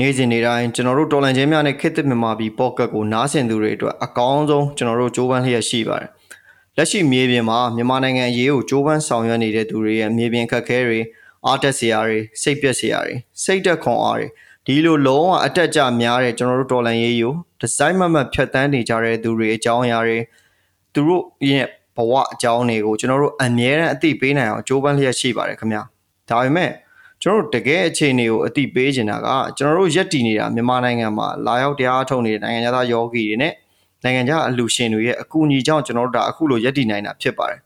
နေ့စဉ်နေ့တိုင်းကျွန်တော်တို့တော်လန်ချင်းများနဲ့ခေတ်သစ်မြန်မာပြည်ပေါ့ကတ်ကိုနားဆင်သူတွေအတွက်အကောင်းဆုံးကျွန်တော်တို့ကြိုးပမ်းလျက်ရှိပါတယ်လက်ရှိမြေပြင်မှာမြန်မာနိုင်ငံအရေးကိုကြိုးပမ်းဆောင်ရွက်နေတဲ့သူတွေရဲ့မြေပြင်ခက်ခဲတွေအားတက်စရာတွေစိတ်ပြက်စရာတွေစိတ်တက်ခွန်အားတွေဒီလိုလုံးဝအတက်ကြများတဲ့ကျွန်တော်တို့တော်လန်ရေးကိုဒီဇိုင်းမမတ်ဖြတ်တန်းနေကြတဲ့သူတွေအကြောင်းအရာတွေသူတို့ရဲ့ဘဝအကြောင်းတွေကိုကျွန်တော်တို့အမြဲတမ်းအသိပေးနိုင်အောင်ကြိုးပမ်းလျက်ရှိပါတယ်ခင်ဗျာဒါပေမဲ့ ကျွန်တော်တို့တကယ်အခြေအနေကိုအသိပေးနေတာကကျွန်တော်တို့ရက်တည်နေတာမြန်မာနိုင်ငံမှာလာရောက်တရားထုတ်နေတဲ့နိုင်ငံသားယောဂီတွေနဲ့နိုင်ငံခြားအလူရှင်တွေရဲ့အကူအညီကြောင့်ကျွန်တော်တို့ဒါအခုလိုရက်တည်နိုင်တာဖြစ်ပါတယ်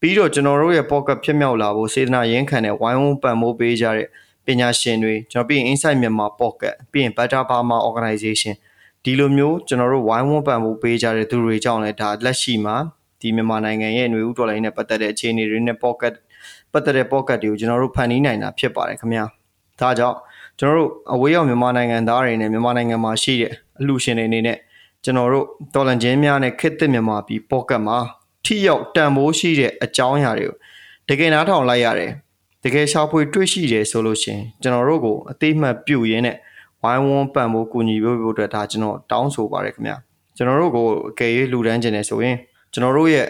ပြီးတော့ကျွန်တော်တို့ရဲ့ pocket ဖြစ်မြောက်လာဖို့စေတနာရင်းခံတဲ့ဝိုင်းဝန်းပံ့ပိုးပေးကြတဲ့ပညာရှင်တွေကျွန်တော်ပြီးရင် Insight မြန်မာ pocket ပြီးရင် Better Burma Organization ဒီလိုမျိုးကျွန်တော်တို့ဝိုင်းဝန်းပံ့ပိုးပေးကြတဲ့သူတွေကြောင့်လည်းဒါလက်ရှိမှာဒီမြန်မာနိုင်ငံရဲ့ຫນွေဥတော်လိုင်းနဲ့ပတ်သက်တဲ့အခြေအနေတွေနဲ့ pocket ပတ်သက်တဲ့ pocket တွေကိုကျွန်တော်တို့ဖန်တီးနိုင်တာဖြစ်ပါတယ်ခင်ဗျာဒါကြောင့်ကျွန်တော်တို့အဝေးရောက်မြန်မာနိုင်ငံသားတွေနဲ့မြန်မာနိုင်ငံမှာရှိတဲ့အလှူရှင်တွေအနေနဲ့ကျွန်တော်တို့တော်လန်ချင်းများနဲ့ခစ်သစ်မြန်မာပြည် pocket မှာထိရောက်တန်ဖိုးရှိတဲ့အကြောင်းအရာတွေကိုတကယ်နားထောင်လိုက်ရတယ်တကယ်ရှာဖွေတွေ့ရှိတယ်ဆိုလို့ရှိရင်ကျွန်တော်တို့ကိုအသေးမှတ်ပြုရင်းနဲ့ဝိုင်းဝန်းပံ့ဖို့ကူညီဖို့အတွက်ဒါကျွန်တော်တောင်းဆိုပါရခင်ဗျာကျွန်တော်တို့ကိုအကယ်၍လှူဒန်းခြင်းနဲ့ဆိုရင်ကျွန်တော်တို့ရဲ့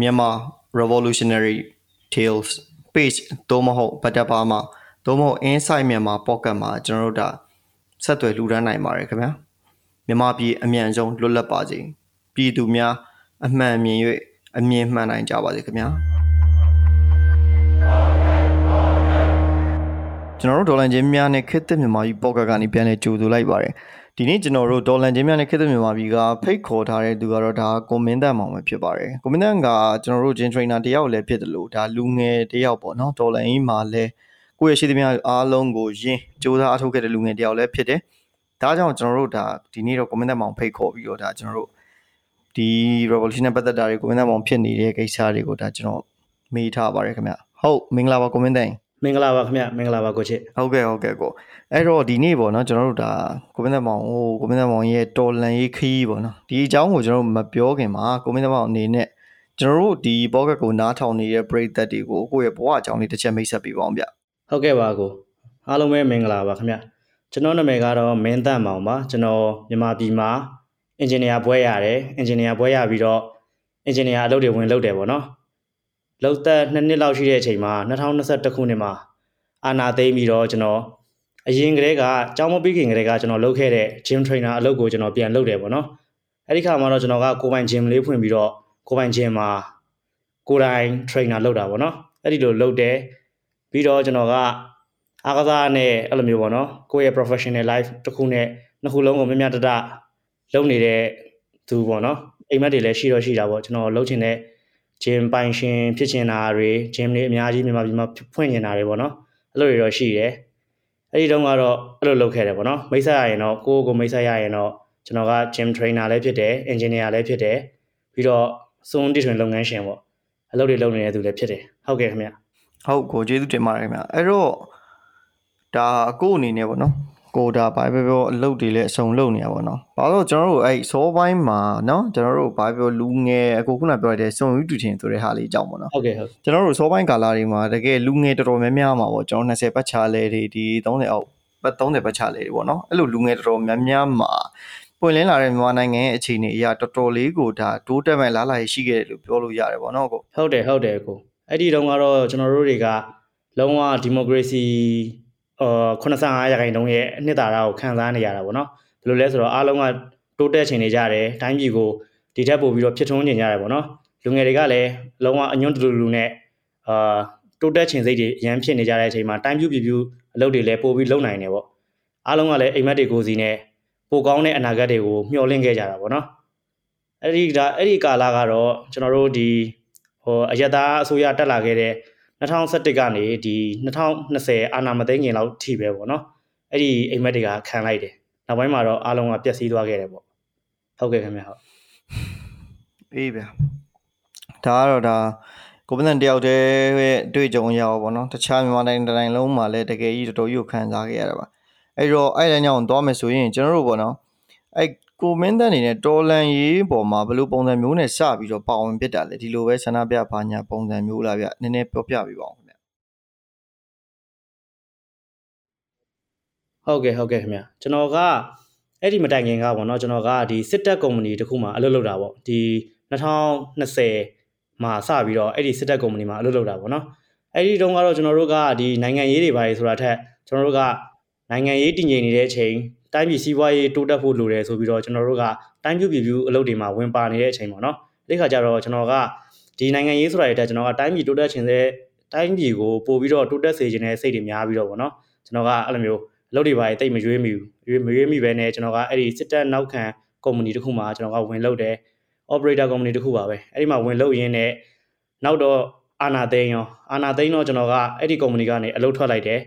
မြန်မာ revolutionary tales page သို့မဟုတ် better ပါမှာသို့မဟုတ် insight မြန်မာ pocket မှာကျွန်တော်တို့ဒါဆက်သွယ်လှူဒန်းနိုင်ပါတယ်ခင်ဗျာမြန်မာပြည်အမြန်ဆုံးလွတ်လပ်ပါစေပြည်သူများအမှန်မြင်၍အမြင်မှန်နိုင်ကြပါစေခင်ဗျာကျွန်တော်တို့ဒေါ်လာချင်းများနဲ့ခစ်သက်မြန်မာပြည်ပေါ့ကတ်ကနေပြန်လဲကြိုဆိုလိုက်ပါတယ် ဒီနေ့ကျွန်တော်တို့ဒေါ်လာချင်းများနဲ့ခစ်သက်မြန်မာပြည်ကဖိတ်ခေါ်ထားတဲ့သူကတော့ဒါကွန်မင်းတန်မောင်ပဲဖြစ်ပါတယ်ကွန်မင်းတန်ကကျွန်တော်တို့ဂျင်ထရိနာတယောက်လည်းဖြစ်တယ်လို့ဒါလူငယ်တယောက်ပေါ့နော်ဒေါ်လာကြီးမှာလဲကိုယ့်ရဲ့ရှိသမျှအားလုံးကိုယင်းစူးစမ်းအထောက်ခဲ့တဲ့လူငယ်တယောက်လည်းဖြစ်တယ်ဒါကြောင့်ကျွန်တော်တို့ဒါဒီနေ့တော့ကွန်မင်းတန်မောင်ဖိတ်ခေါ်ပြီးတော့ဒါကျွန်တော်တို့ဒီ revolution နဲ့ပတ်သက်တာတွေကွန်မင်းတန်မောင်ဖြစ်နေတဲ့ကိစ္စတွေကိုဒါကျွန်တော်မေးထားပါတယ်ခင်ဗျဟုတ်မင်္ဂလာပါကွန်မင်းတန် မင်္ဂလာပါခင်ဗျမင်္ဂလာပါကိုချစ်ဟုတ်ကဲ့ဟုတ်ကဲ့ကိုအဲ့တော့ဒီနေ့ပေါ့နော်ကျွန်တော်တို့ဒါကိုမင်းသက်မောင်ဟိုကိုမင်းသက်မောင်ရဲ့တော်လန်ရေးခီးပေါ့နော်ဒီအကြောင်းကိုကျွန်တော်တို့မပြောခင်မှာကိုမင်းသက်မောင်အနေနဲ့ကျွန်တော်တို့ဒီ podcast ကိုနားထောင်နေတဲ့ပရိသတ်တွေကိုကိုယ့်ရဲ့ဘဝအကြောင်းလေးတစ်ချက်မိတ်ဆက်ပေးပါအောင်ဗျဟုတ်ကဲ့ပါကိုအားလုံးပဲမင်္ဂလာပါခင်ဗျကျွန်တော်နာမည်ကတော့မင်းသက်မောင်ပါကျွန်တော်မြန်မာပြည်မှာအင်ဂျင်နီယာဘွဲရတယ်အင်ဂျင်နီယာဘွဲရပြီးတော့အင်ဂျင်နီယာအလုပ်တွေဝင်လုပ်တယ်ပေါ့နော် လောက်သက်နှစ်နှစ်လောက်ရှိတဲ့အချိန်မှာ2021ခုနှစ်မှာအာနာသိမ်းပြီးတော့ကျွန်တော်အရင်ကတည်းကကျောင်းမပြီးခင်ကတည်းကကျွန်တော်လုပ်ခဲ့တဲ့ gym trainer အလုပ်ကိုကျွန်တော်ပြန်လုပ်တယ်ပေါ့နော်အဲ့ဒီခါမှာတော့ကျွန်တော်ကကိုပိုင် gym လေးဖွင့်ပြီးတော့ကိုပိုင် gym မှာကိုယ်တိုင် trainer လုပ်တာပေါ့နော်အဲ့ဒီလိုလုပ်တယ်ပြီးတော့ကျွန်တော်ကအားကစားနဲ့အဲ့လိုမျိုးပေါ့နော်ကိုယ့်ရဲ့ professional life တစ်ခုနဲ့နှစ်ခုလုံးကိုမြတ်မြတ်တတလုပ်နေတဲ့သူပေါ့နော်အိမ်မက်တွေလည်းရှိတော့ရှိတာပေါ့ကျွန်တော်လုပ်ချင်တဲ့ gym ပိုင်ရှင်ဖြစ်ချင်တာတွေ gym တွေအများကြီးမြန်မာပြည်မှာဖွင့်နေတာတွေပေါ့နော်အဲ့လိုတွေတော့ရှိတယ်အဲ့ဒီတုန်းကတော့အဲ့လိုလုပ်ခဲ့တယ်ပေါ့နော်မိတ်ဆက်ရရင်တော့ကိုကိုမိတ်ဆက်ရရင်တော့ကျွန်တော်က gym trainer လည်းဖြစ်တယ် engineer လည်းဖြစ်တယ်ပြီးတော့စွန်းတီထွင်လုပ်ငန်းရှင်ပေါ့အလုပ်တွေလုပ်နေတဲ့သူလည်းဖြစ်တယ်ဟုတ်ကဲ့ခင်ဗျဟုတ်ကိုကျေးဇူးတင်ပါတယ်ခင်ဗျအဲ့တော့ဒါအကိုအနေနဲ့ပေါ့နော် ကိုဒါ Bible ပြောအလုပ်တွေလည်းအဆုံးလုပ်နေတာပေါ့နော်။ဘာလို့ကျွန်တော်တို့အဲ့စောပိုင်းမှာနော်ကျွန်တော်တို့ Bible လူငယ်အခုခုနပြောတဲ့စွန်ယူတူထင်ဆိုတဲ့ဟာလေးကြောက်ပေါ့နော်။ဟုတ်ကဲ့ဟုတ်။ကျွန်တော်တို့စောပိုင်းကာလတွေမှာတကယ်လူငယ်တော်တော်များများမှာပေါ့ကျွန်တော်20ပတ်ချာလဲတွေဒီ30အောက်ပတ်30ပတ်ချာလဲတွေပေါ့နော်။အဲ့လိုလူငယ်တော်တော်များများမှာပွင့်လင်းလာတဲ့မြန်မာနိုင်ငံရဲ့အခြေအနေအရတော်တော်လေးကိုဒါတိုးတက်မဲ့လာလာရရှိခဲ့တယ်လို့ပြောလို့ရတယ်ပေါ့နော်ကို။ဟုတ်တယ်ဟုတ်တယ်ကို။အဲ့ဒီတုန်းကတော့ကျွန်တော်တို့တွေကလုံးဝဒီမိုကရေစီ အာ85ရာခိုင်နှုန်းရဲ့အနှစ်သာရကိုခံစားနေရတာပေါ့နော်ဘယ်လိုလဲဆိုတော့အားလုံးကတိုးတက်ချင်နေကြတယ်တိုင်းပြည်ကိုဒီထက်ပိုပြီးတော့ဖြစ်ထွန်းနေကြတယ်ပေါ့နော်လူငယ်တွေကလည်းလုံးဝအညွန့်တူတူနဲ့အာတိုးတက်ချင်စိတ်တွေအရန်ဖြစ်နေကြတဲ့အချိန်မှာတိုင်းပြူပြပြအလုပ်တွေလည်းပို့ပြီးလုပ်နိုင်တယ်ပေါ့အားလုံးကလည်းအိမ်မက်တွေကိုစီနဲ့ပိုကောင်းတဲ့အနာဂတ်တွေကိုမျှော်လင့်ခဲ့ကြတာပေါ့နော်အဲ့ဒီဒါအဲ့ဒီကာလကတော့ကျွန်တော်တို့ဒီဟိုအယက်သားအစိုးရတက်လာခဲ့တဲ့ 2021ကနေဒီ2020အာနာမသိငင်လောက်ထိပဲပေါ့နော်အဲ့ဒီအိမ်မက်တွေကခံလိုက်တယ်နောက်ပိုင်းမှာတော့အားလုံးကပျက်စီးသွားခဲ့တယ်ပေါ့ဟုတ်ကဲ့ခင်ဗျဟုတ်အေးဗျာဒါကတော့ဒါကိုပန်တယောက်တည်းရဲ့တွေ့ကြုံရအောင်ပေါ့နော်တခြားမြန်မာတိုင်းတိုင်းလုံးမှာလည်းတကယ်ကြီးတော်တော်ကြီးကိုခံစားခဲ့ရတာပါအဲ့တော့အဲ့ဒါကြောင့်သွားမယ်ဆိုရင်ကျွန်တော်တို့ပေါ့နော်အဲ့ ကိုမင်းတန်းနေနဲ့တော်လန်ရေးပေါ်မှာဘယ်လိုပုံစံမျိုးနဲ့စပြီးတော့ပါဝင်ဖြစ်တာလဲဒီလိုပဲဆန္ဒပြဘာညာပုံစံမျိုးလားဗျနည်းနည်းပြောပြပေးပါဦးခင်ဗျဟဟုတ်ကဲ့ဟုတ်ကဲ့ခင်ဗျကျွန်တော်ကအဲ့ဒီမတိုင်ခင်ကပေါ့နော်ကျွန်တော်ကဒီစစ်တပ်ကုမ္ပဏီတခုမှာအလုပ်လုပ်တာပေါ့ဒီ2020မှာစပြီးတော့အဲ့ဒီစစ်တပ်ကုမ္ပဏီမှာအလုပ်လုပ်တာပေါ့နော်အဲ့ဒီတုန်းကတော့ကျွန်တော်တို့ကဒီနိုင်ငံရေးတွေပါတယ်ဆိုတာထက်ကျွန်တော်တို့ကနိုင်ငံရေးတည်ငြိမ်နေတဲ့အချိန် တိုင်းပြည်စီးပွားရေးတိုးတက်ဖို့လိုတယ်ဆိုပြီးတော့ကျွန်တော်တို့ကတိုင်းပြည်ပြည်ပြအလုပ်တွေမှာဝင်ပါနေတဲ့အချိန်ပေါ့နော်ဒီခါကျတော့ကျွန်တော်ကဒီနိုင်ငံရေးဆိုတာတွေတက်ကျွန်တော်ကတိုင်းပြည်တိုးတက်ခြင်းတဲ့တိုင်းပြည်ကိုပို့ပြီးတော့တိုးတက်စေခြင်းတဲ့စိတ်တွေများပြီးတော့ပေါ့နော်ကျွန်တော်ကအဲ့လိုမျိုးအလုပ်တွေပါတိတ်မရွေးမိဘူးရွေးမရွေးမိပဲနဲ့ကျွန်တော်ကအဲ့ဒီစစ်တပ်နောက်ခံကုမ္ပဏီတစ်ခုမှာကျွန်တော်ကဝင်လုပ်တယ် operator company တစ်ခုပါပဲအဲ့ဒီမှာဝင်လုပ်ရင်းနဲ့နောက်တော့အာနာသိန်းရောအာနာသိန်းတော့ကျွန်တော်ကအဲ့ဒီ company ကနေအလုပ်ထွက်လိုက်တယ်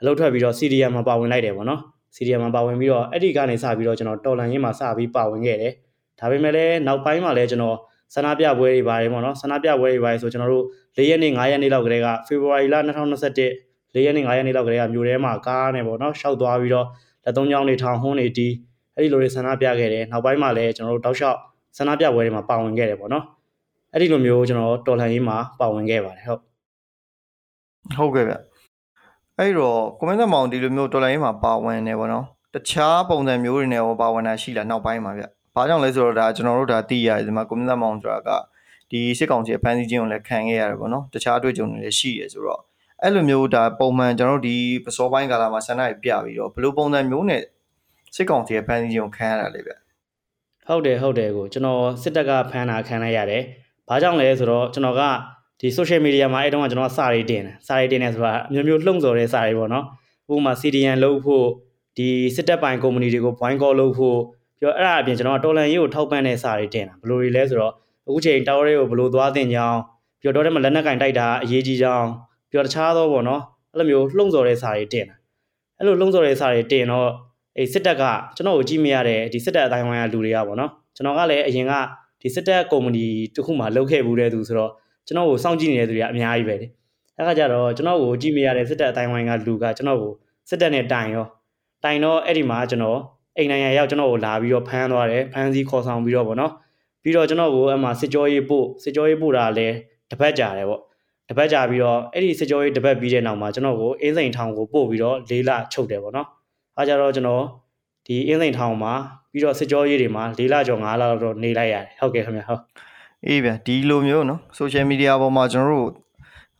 အလုပ်ထွက်ပြီးတော့ CDM မှာပါဝင်လိုက်တယ်ပေါ့နော် CDM မှာပါဝင်ပြီးတော့အဲ့ဒီကနေစပြီးတော့ကျွန်တော်တော်လန်ရင်းမှာစပြီးပါဝင်ခဲ့တယ်ဒါပေမဲ့လည်းနောက်ပိုင်းမှာလည်းကျွန်တော်ဆန္ဒပြပွဲတွေပါတယ်ပေါ့နော်ဆန္ဒပြပွဲတွေပါတယ်ဆိုကျွန်တော်တို့၄ရက်နေ့၅ရက်နေ့လောက်ကတည်းကဖေဖော်ဝါရီလ2021၄ရက်နေ့၅ရက်နေ့လောက်ကတည်းကမြို့ထဲမှာကားနဲ့ပေါ့နော်ရှောက်သွားပြီးတော့လက်သုံးချောင်းတွေထောင်ဟွန်းတွေတီးအဲ့ဒီလိုတွေဆန္ဒပြခဲ့တယ်နောက်ပိုင်းမှာလည်းကျွန်တော်တို့တောက်လျှောက်ဆန္ဒပြပွဲတွေမှာပါဝင်ခဲ့တယ်ပေါ့နော်အဲ့ဒီလိုမျိုးကျွန်တော်တော်လှန်ရေးမှာပါဝင်ခဲ့ပါတယ်ဟုတ်ဟုတ်ကဲ့ဗျ အဲ့တော့ကွန်မန့်သက်မောင်ဒီလိုမျိုးတော်လှန်ရေးမှာပါဝင်နေပေါ့နော်တခြားပုံစံမျိုးတွေနဲ့ရောပါဝင်တာရှိလားနောက်ပိုင်းမှာဗျဘာကြောင့်လဲဆိုတော့ဒါကျွန်တော်တို့ဒါသိရတယ်ဒီမှာကွန်မန့်သက်မောင်ဆိုတာကဒီစစ်ကောင်စီအဖမ်းဆီးခြင်းကိုလည်းခံခဲ့ရတယ်ပေါ့နော်တခြားအတွေ့အကြုံတွေလည်းရှိတယ်ဆိုတော့အဲ့လိုမျိုးဒါပုံမှန်ကျွန်တော်တို့ဒီပစောပိုင်းကာလမှာဆန္ဒပြပြီးတော့ဘယ်လိုပုံစံမျိုးနဲ့စစ်ကောင်စီရဲ့ဖမ်းဆီးခြင်းကိုခံရတာလဲဗျဟုတ်တယ်ဟုတ်တယ်ကိုကျွန်တော်စစ်တပ်ကဖမ်းတာခံလိုက်ရတယ်ဘာကြောင့်လဲဆိုတော့ကျွန်တော်က ဒီ social media မှာအဲ့တုန်းကကျွန်တော်စာရေးတင်တယ်စာရေးတင်တယ်ဆိုတာမျိုးမျိုးလှုံ့ဆော်တဲ့စာရေးပေါ့နော်ဥပမာ CDN လုပ်ဖို့ဒီစစ်တပ်ပိုင်ကုမ္ပဏီတွေကို boycott လုပ်ဖို့ပြီးတော့အဲ့ဒါအပြင်ကျွန်တော်တော်လန်ရေးကိုထောက်ပံ့တဲ့စာတွေတင်တာဘယ်လိုတွေလဲဆိုတော့အခုချိန်တောက်ရဲကိုဘယ်လိုသွားတင်ကြအောင်ပြီးတော့တော့ထဲမှာလက်နက်ကင်တိုက်တာအရေးကြီးကြအောင်ပြီးတော့တခြားသောပေါ့နော်အဲ့လိုမျိုးလှုံ့ဆော်တဲ့စာတွေတင်တာအဲ့လိုလှုံ့ဆော်တဲ့စာတွေတင်တော့အေးစစ်တပ်ကကျွန်တော်ကိုကြည့်မရတဲ့ဒီစစ်တပ်အတိုင်းဝိုင်းကလူတွေကပေါ့နော်ကျွန်တော်ကလည်းအရင်ကဒီစစ်တပ်ကုမ္ပဏီတခုမှလုပ်ခဲ့ဘူးတဲ့သူဆိုတော့ ကျွန်တော်ကိုစောင့်ကြည့်နေတဲ့သူတွေကအများကြီးပဲလေအဲ့ခါကျတော့ကျွန်တော်ကိုကြည့်မရတဲ့စစ်တပ်အတိုင်းဝိုင်းကလူကကျွန်တော်ကိုစစ်တပ်နဲ့တိုင်ရောတိုင်တော့အဲ့ဒီမှာကျွန်တော်အိမ်နိုင်ငံရောက်ကျွန်တော်ကိုလာပြီးတော့ဖမ်းသွားတယ်ဖမ်းဆီးခေါ်ဆောင်ပြီးတော့ဗောနော်ပြီးတော့ကျွန်တော်ကိုအမှစစ်ကြောရေးပို့စစ်ကြောရေးပို့တာလည်းတပတ်ကြာတယ်ဗောတပတ်ကြာပြီးတော့အဲ့ဒီစစ်ကြောရေးတပတ်ပြီးတဲ့နောက်မှာကျွန်တော်ကိုအင်းစိန်ထောင်ကိုပို့ပြီးတော့လေးလချုပ်တယ်ဗောနော်အားကြတော့ကျွန်တော်ဒီအင်းစိန်ထောင်မှာပြီးတော့စစ်ကြောရေးတွေမှာ၄လကျော်၅လတော့နေလိုက်ရတယ်ဟုတ်ကဲ့ခင်ဗျဟုတ် အေးဗျဒီလိုမျိုးနော် social media ပေါ်မှာကျွန်တော်တို့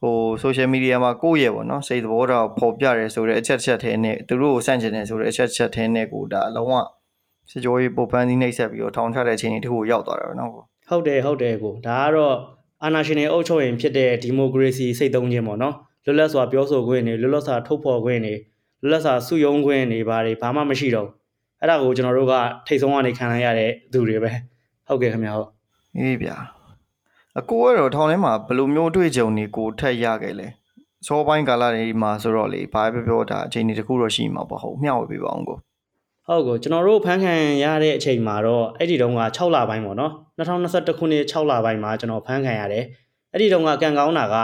ဟို social media မှာကိုယ့်ရဲ့ပေါ့နော်စိတ်သဘောထားပေါ်ပြရဲဆိုတဲ့အချက်ချက်ထဲနဲ့သူတို့ကိုစန့်ကျင်တယ်ဆိုတဲ့အချက်ချက်ထဲနဲ့ကိုဒါလုံးဝစစ်ကြောရေးပုံပန်းသီးနှိပ်ဆက်ပြီးတော့ထောင်ချတဲ့အချိန်တွေတခုရောက်သွားတာပဲနော်ဟုတ်တယ်ဟုတ်တယ်ကိုဒါကတော့အာဏာရှင်တွေအုပ်ချုပ်ရင်ဖြစ်တဲ့ဒီမိုကရေစီစိတ်သုံးခြင်းပေါ့နော်လွတ်လပ်စွာပြောဆိုခွင့်တွေလွတ်လပ်စွာထုတ်ဖော်ခွင့်တွေလွတ်လပ်စွာစုယုံခွင့်တွေဘာတွေဘာမှမရှိတော့ဘူးအဲ့ဒါကိုကျွန်တော်တို့ကထိတ်ဆုံးကနေခံလိုက်ရတဲ့သူတွေပဲဟုတ်ကဲ့ခင်ဗျာဟုတ် အေးဗျာအကိုကတော့ထောင်ထဲမှာဘယ်လိုမျိုးတွေ့ကြုံနေကိုထက်ရခဲ့လဲစောပိုင်းကာလတွေမှာဆိုတော့လေဘာပဲပြောတာအချိန်တွေတခုတော့ရှိမှာပေါ့ဟုတ်မျှဝေပေးပါအောင်ကိုဟုတ်ကိုကျွန်တော်တို့ဖန်ခံရတဲ့အချိန်မှာတော့အဲ့ဒီတုန်းက6လပိုင်းပေါ့နော်2021ခုနှစ်6လပိုင်းမှာကျွန်တော်ဖန်ခံရတယ်အဲ့ဒီတုန်းကကံကောင်းတာက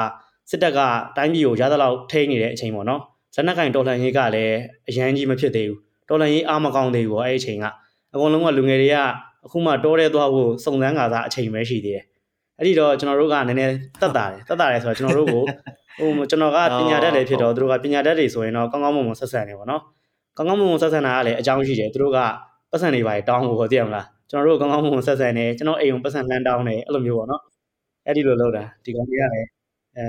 စစ်တပ်ကတိုင်းပြည်ကိုရသလောက်ထိန်းနေတဲ့အချိန်ပေါ့နော်ဇနက်ကင်တော်လှန်ရေးကလည်းအရန်ကြီးမဖြစ်သေးဘူးတော်လှန်ရေးအားမကောင်းသေးဘူးပေါ့အဲ့ဒီအချိန်ကအကုန်လုံးကလူငယ်တွေက အခုမှတောထဲသွားဖို့စုံစမ်းကားစားအချိန်ပဲရှိသေးတယ်အဲ့ဒီတော့ကျွန်တော်တို့ကနည်းနည်းတက်တာတယ်တက်တာတယ်ဆိုတော့ကျွန်တော်တို့ကိုဟိုကျွန်တော်ကပညာတတ်လည်းဖြစ်တော့သူတို့ကပညာတတ်တွေဆိုရင်တော့ကောင်းကောင်းမွန်မွန်ဆက်ဆံနေပါတော့ကောင်းကောင်းမွန်မွန်ဆက်ဆံတာကလည်းအကြောင်းရှိတယ်သူတို့ကပတ်စံတွေပါတောင်းဖို့သိရမလားကျွန်တော်တို့ကောင်းကောင်းမွန်မွန်ဆက်ဆံနေကျွန်တော်အိမ်ကိုပတ်စံလမ်းတောင်းနေအဲ့လိုမျိုးပေါ့နော်အဲ့ဒီလိုလုပ်တာဒီကောင်ကြီးကလည်းအဲ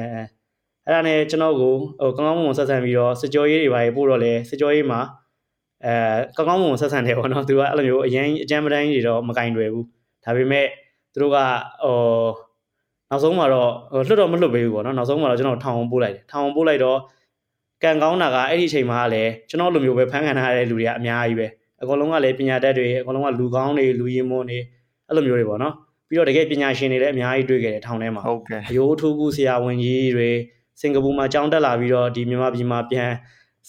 အဲ့ဒါနဲ့ကျွန်တော်ကိုဟိုကောင်းကောင်းမွန်မွန်ဆက်ဆံပြီးတော့စကြောရေးတွေပါပို့တော့လဲစကြောရေးမှာ အဲကောင်းကောင်းမွန်ဆက်ဆံတယ်ပေါ့နော်သူကအဲ့လိုမျိုးအရင်အကြမ်းပတိုင်းတွေတော့မကင်တွယ်ဘူးဒါပေမဲ့သူတို့ကဟိုနောက်ဆုံးမှာတော့လွတ်တော့မလွတ်ပေးဘူးပေါ့နော်နောက်ဆုံးမှာတော့ကျွန်တော်ထောင်အောင်ပို့လိုက်တယ်ထောင်အောင်ပို့လိုက်တော့ကံကောင်းတာကအဲ့ဒီအချိန်မှာလည်းကျွန်တော်လိုမျိုးပဲဖန်ခံထားရတဲ့လူတွေကအများကြီးပဲအကုန်လုံးကလည်းပညာတတ်တွေအကုန်လုံးကလူကောင်းတွေလူရင်းမွန်းတွေအဲ့လိုမျိုးတွေပေါ့နော်ပြီးတော့တကယ်ပညာရှင်တွေလည်းအများကြီးတွေ့ခဲ့တယ်ထောင်ထဲမှာဟုတ်ကဲ့အယိုးထူးကူဆရာဝန်ကြီးတွေစင်ကာပူမှာကျောင်းတက်လာပြီးတော့ဒီမြန်မာပြည်မှာပြန်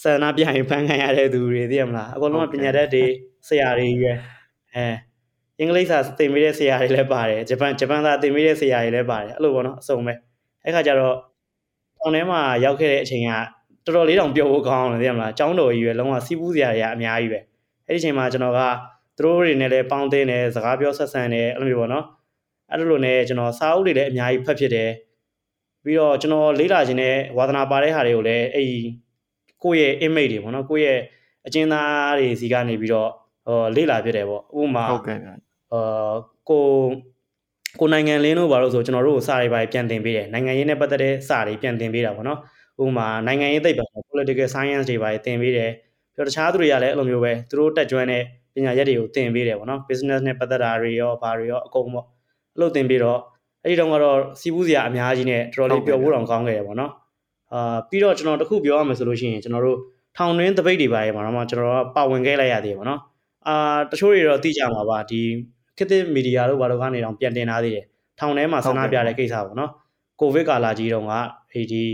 ဆန္ဒပြရင်ဖန်ခံရတဲ့သူတွေသိရမလားအကုန်လုံးကပညာတတ်တွေဆရာတွေရွယ်အဲအင်္ဂလိပ်စာသင်ပေးတဲ့ဆရာတွေလည်းပါတယ်ဂျပန်ဂျပန်စာသင်ပေးတဲ့ဆရာတွေလည်းပါတယ်အဲ့လိုပေါ့နော်အစုံပဲအဲ့ခါကျတော့တောင်ထဲမှာရောက်ခဲ့တဲ့အချိန်ကတော်တော်လေးတောင်ပျော်ဖို့ကောင်းတယ်သိရမလားကျောင်းတော်ကြီးပဲလုံးဝစီးပူးစရာတွေကအများကြီးပဲအဲ့ဒီအချိန်မှာကျွန်တော်ကသူတို့တွေနဲ့လည်းပေါင်းသင်းတယ်စကားပြောဆက်ဆံတယ်အဲ့လိုမျိုးပေါ့နော်အဲ့လိုနဲ့ကျွန်တော်စာအုပ်တွေလည်းအများကြီးဖတ်ဖြစ်တယ်ပြီးတော့ကျွန်တော်လေးလာခြင်းနဲ့ဝါသနာပါတဲ့ဟာတွေကိုလည်းအဲ့ဒီ ကိုယ့်ရဲ့ image တွေပေါ့နော်ကိုယ့်ရဲ့အကျဉ်းသားတွေစီကနေပြီးတော့ဟောလေ့လာဖြစ်တယ်ပေါ့ဥပမာဟုတ်ကဲ့ဗျအာကိုကိုနိုင်ငံလင်းတို့ဘာလို့ဆိုကျွန်တော်တို့ကိုစာတွေပါပြန်တင်ပေးတယ်နိုင်ငံရေးနဲ့ပတ်သက်တဲ့စာတွေပြန်တင်ပေးတာပေါ့နော်ဥပမာနိုင်ငံရေးသိပ္ပံ political science တွေပါတင်ပေးတယ်ပြီးတော့တခြားသူတွေကလည်းအဲ့လိုမျိုးပဲသူတို့တက်ကြွတဲ့ပညာရက်တွေကိုတင်ပေးတယ်ပေါ့နော် business နဲ့ပတ်သက်တာတွေရောဘာတွေရောအကုန်ပေါ့အဲ့လိုတင်ပေးတော့အဲ့ဒီတော့ကတော့စီးပူးစရာအများကြီးနဲ့တော်တော်လေးပျော်ဖို့တောင်ကောင်းခဲ့တယ်ပေါ့နော် အာပြီးတော့ကျွန်တော်တခုပြောရမယ်ဆိုလို့ရှိရင်ကျွန်တော်တို့ထောင်တွင်းတပိတ်တွေပါရေမှာတော့ကျွန်တော်တို့ပါဝင်ခဲ့လိုက်ရသေးတယ်ပေါ့နော်အာတချို့တွေတော့သိကြမှာပါဒီခေတ်သစ်မီဒီယာတို့ဘာလို့ကနေတော့ပြန်တင်ထားသေးတယ်ထောင်ထဲမှာဆန္ဒပြတဲ့ကိစ္စပေါ့နော်ကိုဗစ်ကာလကြီးတုန်းကဒီဒီ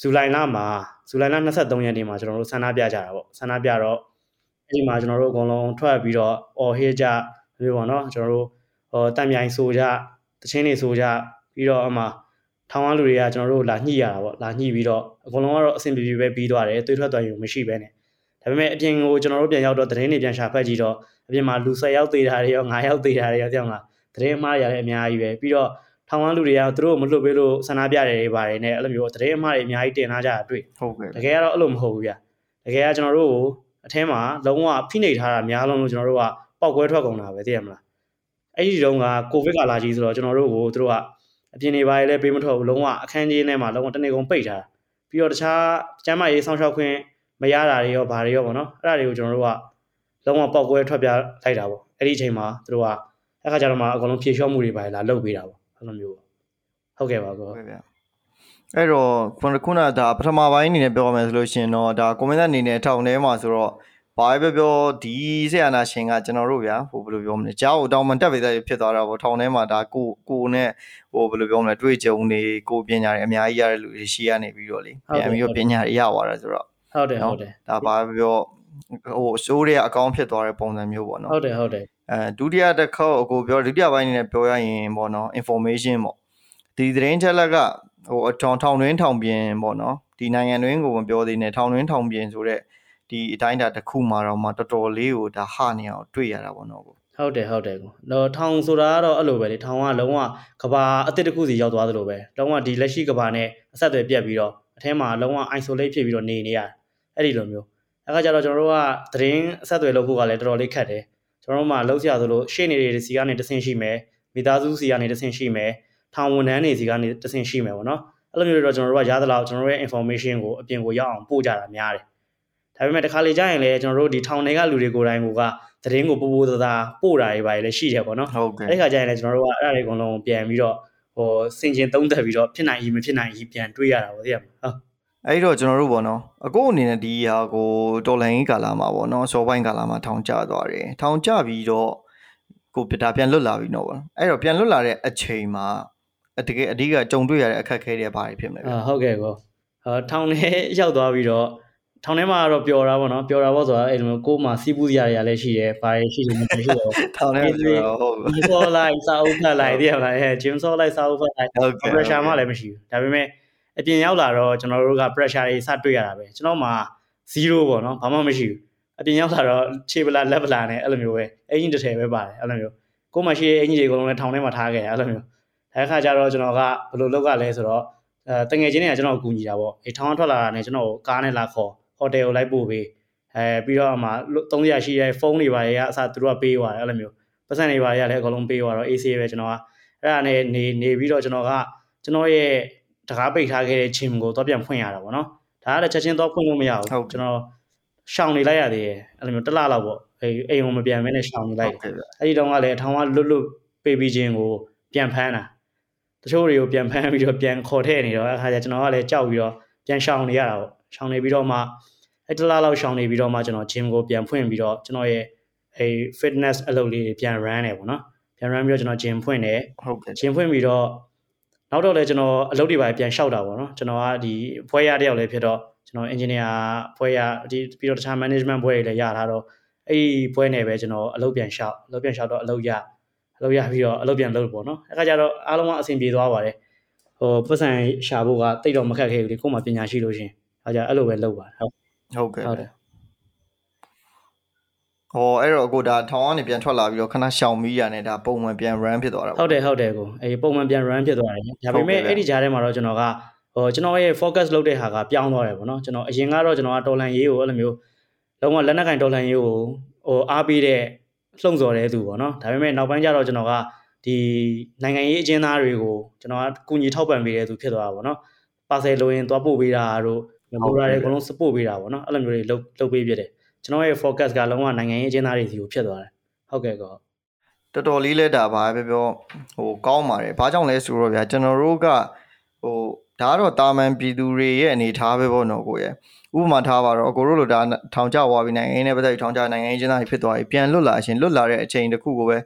ဇူလိုင်လမှာဇူလိုင်လ23ရက်နေ့မှာကျွန်တော်တို့ဆန္ဒပြကြတာပေါ့ဆန္ဒပြတော့အဲ့ဒီမှာကျွန်တော်တို့အကုန်လုံးထွက်ပြီးတော့အော်ဟေးကြမျိုးပေါ့နော်ကျွန်တော်တို့ဟောတံမြိုင်ဆိုကြတချင်းတွေဆိုကြပြီးတော့အမှ ထောင်ဝလူတွေကကျွန်တော်တို့လာညှိရတာပေါ့လာညှိပြီးတော့အကုန်လုံးကတော့အဆင်ပြေပြေပဲပြီးသွားတယ်တွေးထွက်သွားရုံမရှိပဲနဲ့ဒါပေမဲ့အပြင်ကိုကျွန်တော်တို့ပြန်ရောက်တော့သတင်းတွေပြန်ရှာဖတ်ကြည့်တော့အပြင်မှာလူ10ယောက်သေးတာတွေရော9ယောက်သေးတာတွေရောကြောက်လားသတင်းအမှားတွေလည်းအများကြီးပဲပြီးတော့ထောင်ဝမ်းလူတွေကသူတို့မလွတ်ပေးလို့ဆန္ဒပြတယ်တွေပါတယ်နဲ့အဲ့လိုမျိုးသတင်းအမှားတွေအများကြီးတင်လာကြတာတွေ့ဟုတ်ကဲ့တကယ်ကတော့အဲ့လိုမဟုတ်ဘူးဗျတကယ်ကကျွန်တော်တို့ကိုအထဲမှာလုံးဝဖိနှိပ်ထားတာများလုံးလို့ကျွန်တော်တို့ကပောက်ကွဲထွက်ကုန်တာပဲသိရမလားအဲ့ဒီတုန်းကကိုဗစ်ကာလကြီးဆိုတော့ကျွန်တော်တို့ကိုသူတို့က အပြင်နေပါလေပေးမထွက်ဘူးလုံးဝအခန်းကြီးထဲမှာလုံးဝတနေ့ကုန်ပိတ်ထားတာပြီးတော့တခြားကျမ်းမာရေးစောင့်ရှောက်ခွင့်မရတာတွေရောဘာတွေရောပေါ့နော်အဲ့ဒါတွေကိုကျွန်တော်တို့ကလုံးဝပောက်ကွဲထွက်ပြလိုက်တာပေါ့အဲ့ဒီအချိန်မှာသူတို့ကအဲ့ခါကျတော့မှအကုန်လုံးဖြေလျှော့မှုတွေပါလာလုပ်ပေးတာပေါ့အဲ့လိုမျိုးဟုတ်ကဲ့ပါကောဟုတ်ကဲ့အဲ့တော့ခုနကဒါပထမပိုင်းအနေနဲ့ပြောရမယ်ဆိုလို့ရှိရင်တော့ဒါကွန်မန့်အနေနဲ့ထောင်ထဲမှာဆိုတော့ ဘာပဲပြောပြောဒီဆရာနာရှင်ကကျွန်တော်တို့ဗျာဟိုဘယ်လိုပြောမလဲကြားကိုတောင်းမှတက်ပေးတဲ့ဖြစ်သွားတာပေါ့ထောင်ထဲမှာဒါကိုကိုနဲ့ဟိုဘယ်လိုပြောမလဲတွေ့ကြုံနေကိုပညာတွေအများကြီးရတဲ့လူတွေရှိရနေပြီးတော့လေပြန်ပြီးတော့ပညာတွေရသွားတယ်ဆိုတော့ဟုတ်တယ်ဟုတ်တယ်ဒါဘာပဲပြောဟိုစိုးတွေအကောင့်ဖြစ်သွားတဲ့ပုံစံမျိုးပေါ့နော်ဟုတ်တယ်ဟုတ်တယ်အဲဒုတိယတစ်ခေါက်အကိုပြောဒုတိယပိုင်းအနေနဲ့ပြောရရင်ပေါ့နော် information ပေါ့ဒီသတင်းချက်လက်ကဟိုအထောင်ထောင်တွင်းထောင်ပြင်ပေါ့နော်ဒီနိုင်ငံတွင်းကိုမပြောသေးနဲ့ထောင်တွင်းထောင်ပြင်ဆိုတဲ့ ဒီအတိုင်းတာတစ်ခုမှာတော့မှတော်တော်လေးကိုဒါဟနေအောင်တွေ့ရတာပေါ့နော်ကိုဟုတ်တယ်ဟုတ်တယ်ကိုတော့ထောင်ဆိုတာကတော့အဲ့လိုပဲလေထောင်ကလုံးဝကဘာအစ်စ်တစ်ခုစီရောက်သွားသလိုပဲလုံးဝဒီလက်ရှိကဘာနဲ့အဆက်အသွယ်ပြတ်ပြီးတော့အထဲမှာလုံးဝ isolate ဖြစ်ပြီးတော့နေနေရတယ်အဲ့ဒီလိုမျိုးအခါကျတော့ကျွန်တော်တို့ကသတင်းအဆက်အသွယ်လုပ်ဖို့ကလည်းတော်တော်လေးခက်တယ်ကျွန်တော်တို့မှလှုပ်ရှားသလိုရှေ့နေတွေစီကနေတဆင့်ရှိမယ်မိသားစုစီကနေတဆင့်ရှိမယ်ထောင်ဝန်ထမ်းတွေစီကနေတဆင့်ရှိမယ်ပေါ့နော်အဲ့လိုမျိုးတော့ကျွန်တော်တို့ကရသလောက်ကျွန်တော်တို့ရဲ့ information ကိုအပြင်ကိုရောက်အောင်ပို့ကြတာများတယ် ဒါပေမဲ့တခါလေကြာရင်လည်းကျွန်တော်တို့ဒီထောင်တွေကလူတွေကိုယ်တိုင်ကသတင်းကိုပို့ပို့သသာပို့တာတွေပါလည်းရှိတယ်ပေါ့နော်ဟုတ်ကဲ့အဲ့ဒီခါကျရင်လည်းကျွန်တော်တို့ကအဲ့ဒါတွေအကုန်လုံးပြန်ပြီးတော့ဟိုစင်ကျင်သုံးသပ်ပြီးတော့ဖြစ်နိုင် E မဖြစ်နိုင် E ပြန်တွေးရတာပေါ့သိရမလားဟုတ်အဲ့တော့ကျွန်တော်တို့ပေါ့နော်အကိုအနေနဲ့ဒီဟာကိုတော်လိုင်းကာလာမှာပေါ့နော်စောပိုင်းကာလာမှာထောင်ကျသွားတယ်ထောင်ကျပြီးတော့ကိုပြတာပြန်လွတ်လာပြီနော်ပေါ့အဲ့တော့ပြန်လွတ်လာတဲ့အချိန်မှာတကယ်အဓိကကြုံတွေ့ရတဲ့အခက်အခဲတွေဘာတွေဖြစ်မလဲအာဟုတ်ကဲ့ကောဟောထောင်ထဲရောက်သွားပြီးတော့ ထောင်ထဲမှာတော့ပျော်တာပေါ့နော်ပျော်တာပေါ့ဆိုတာအဲ့လိုမျိုးကိုယ်မှာစီးပူးစရာတွေကလည်းရှိတယ်ဘာတွေရှိတယ်မရှိတော့ထောင်ထဲမှာဟုတ်ဒီဆောလိုက်စာအုပ်ဖတ်လိုက်တည်ရမလားအဲဂျင်းဆောလိုက်စာအုပ်ဖတ်လိုက် pressure မှလည်းမရှိဘူးဒါပေမဲ့အပြင်ရောက်လာတော့ကျွန်တော်တို့က pressure တွေစတွေ့ရတာပဲကျွန်တော်မှာ0ပေါ့နော်ဘာမှမရှိဘူးအပြင်ရောက်လာတော့ခြေပလာလက်ပလာနဲ့အဲ့လိုမျိုးပဲအင်ဂျင်တစ်ထည်ပဲပါတယ်အဲ့လိုမျိုးကိုယ်မှရှိတဲ့အင်ဂျင်တွေအကုန်လုံးလည်းထောင်ထဲမှာထားခဲ့တယ်အဲ့လိုမျိုးဒါခါကျတော့ကျွန်တော်ကဘယ်လိုလုပ်ရလဲဆိုတော့အဲတငယ်ချင်းတွေကကျွန်တော်ကိုကူညီတာပေါ့အေးထောင်ထွက်လာတာနဲ့ကျွန်တော်ကိုကားနဲ့လာခေါ် ဟိုတယ်ကိုလိုက်ပို့ပေးအဲပြီးတော့အမှ300ရှိတဲ့ဖုန်းတွေပါတွေကအစားသူတို့ကပေးသွားတယ်အဲ့လိုမျိုးပတ်စံတွေပါတွေကလည်းအကုန်လုံးပေးသွားတော့ AC ပဲကျွန်တော်ကအဲ့ဒါနဲ့နေနေပြီးတော့ကျွန်တော်ကကျွန်တော်ရဲ့တကားပိတ်ထားခဲ့တဲ့ချင်းကိုတော့ပြန်ဖွင့်ရတာပေါ့နော်ဒါကလည်းချက်ချင်းတော့ဖွင့်လို့မရဘူးကျွန်တော်ရှောင်နေလိုက်ရသေးတယ်အဲ့လိုမျိုးတစ်လလောက်ပေါ့အိမ်အိမ်ကိုမပြန်မဲနဲ့ရှောင်နေလိုက်အဲ့ဒီတော့ကလည်းအထောင်ကလွတ်လွတ်ပေးပြီးချင်းကိုပြန်ဖမ်းတာတချို့တွေကိုပြန်ဖမ်းပြီးတော့ပြန်ခေါ်ထည့်နေတော့အခါကျကျွန်တော်ကလည်းကြောက်ပြီးတော့ပြန်ရှောင်နေရတာပေါ့ရှောင်နေပြီးတော့မှ အဲ့တလားလောက်ရှောင်နေပြီးတော့မှကျွန်တော် gym ကိုပြန်ဖွင့်ပြီးတော့ကျွန်တော်ရဲ့အဲ fitness အလုပ်လေးတွေပြန် run တယ်ပေါ့နော်ပြန် run ပြီးတော့ကျွန်တော် gym ဖွင့်တယ်ဟုတ်ကဲ့ gym ဖွင့်ပြီးတော့နောက်တော့လည်းကျွန်တော်အလုပ်တွေပါပြန်လျှောက်တာပေါ့နော်ကျွန်တော်ကဒီဘွဲရတယောက်လည်းဖြစ်တော့ကျွန်တော် engineer ဘွဲရဒီပြီးတော့တခြား management ဘွဲတွေလည်းရထားတော့အဲ့ဒီဘွဲနဲ့ပဲကျွန်တော်အလုပ်ပြန်လျှောက်အလုပ်ပြန်လျှောက်တော့အလုပ်ရအလုပ်ရပြီးတော့အလုပ်ပြန်လုပ်ပေါ့နော်အဲ့ခါကျတော့အားလုံးကအဆင်ပြေသွားပါတယ်ဟိုပတ်စံရှာဖို့ကတိတ်တော့မခက်ခဲဘူးလေကို့မှာပညာရှိလို့ရှင်အဲ့ကြအဲ့လိုပဲလုပ်ပါတယ်ဟုတ် ဟုတ်ကဲ့ဟုတ်တယ်ဟောအဲ့တော့ကိုဒါထောင်ကနေပြန်ထွက်လာပြီးတော့ခဏရှောင်မီးရနဲ့ဒါပုံမှန်ပြန် run ဖြစ်သွားတာဟုတ်တယ်ဟုတ်တယ်ကိုအေးပုံမှန်ပြန် run ဖြစ်သွားတယ်ဒါပေမဲ့အဲ့ဒီကြားထဲမှာတော့ကျွန်တော်ကဟိုကျွန်တော်ရဲ့ focus လုပ်တဲ့ဟာကပြောင်းသွားတယ်ပေါ့နော်ကျွန်တော်အရင်ကတော့ကျွန်တော်ကတော်လန်ရေးကိုအဲ့လိုမျိုးလုံးဝလက်နက်ကင်တော်လှန်ရေးကိုဟိုအားပေးတဲ့လှုံ့ဆော်တဲ့သူပေါ့နော်ဒါပေမဲ့နောက်ပိုင်းကျတော့ကျွန်တော်ကဒီနိုင်ငံရေးအကျဉ်းသားတွေကိုကျွန်တော်ကကူညီထောက်ပံ့ပေးတဲ့သူဖြစ်သွားတာပေါ့နော်ပါဆယ်လိုရင်သွားပို့ပေးတာတို့ လိုရာတွေအကုန်လုံး support ပေးတာပေါ့နော်အဲ့လိုမျိုးတွေလုပ်လုပ်ပေးပြတယ်ကျွန်တော်ရဲ့ focus ကလုံးဝနိုင်ငံရေးအကျဉ်းသားတွေစီကိုဖြစ်သွားတယ်ဟုတ်ကဲ့ကောတော်တော်လေးလဲဒါပါပဲပြောဟိုကောင်းပါတယ်ဘာကြောင့်လဲဆိုတော့ဗျာကျွန်တော်တို့ကဟိုဒါကတော့တာမန်ပြည်သူတွေရဲ့အနေထားပဲပေါ့နော်ကိုရဲ့ဥပမာထားပါတော့ကိုတို့လိုဒါထောင်ကျသွားပြီနိုင်ငံရေးနဲ့ပတ်သက်ပြီးထောင်ကျနိုင်ငံရေးကျင်းသားတွေဖြစ်သွားပြီပြန်လွတ်လာရှင်လွတ်လာတဲ့အချိန်တစ်ခုကိုပဲ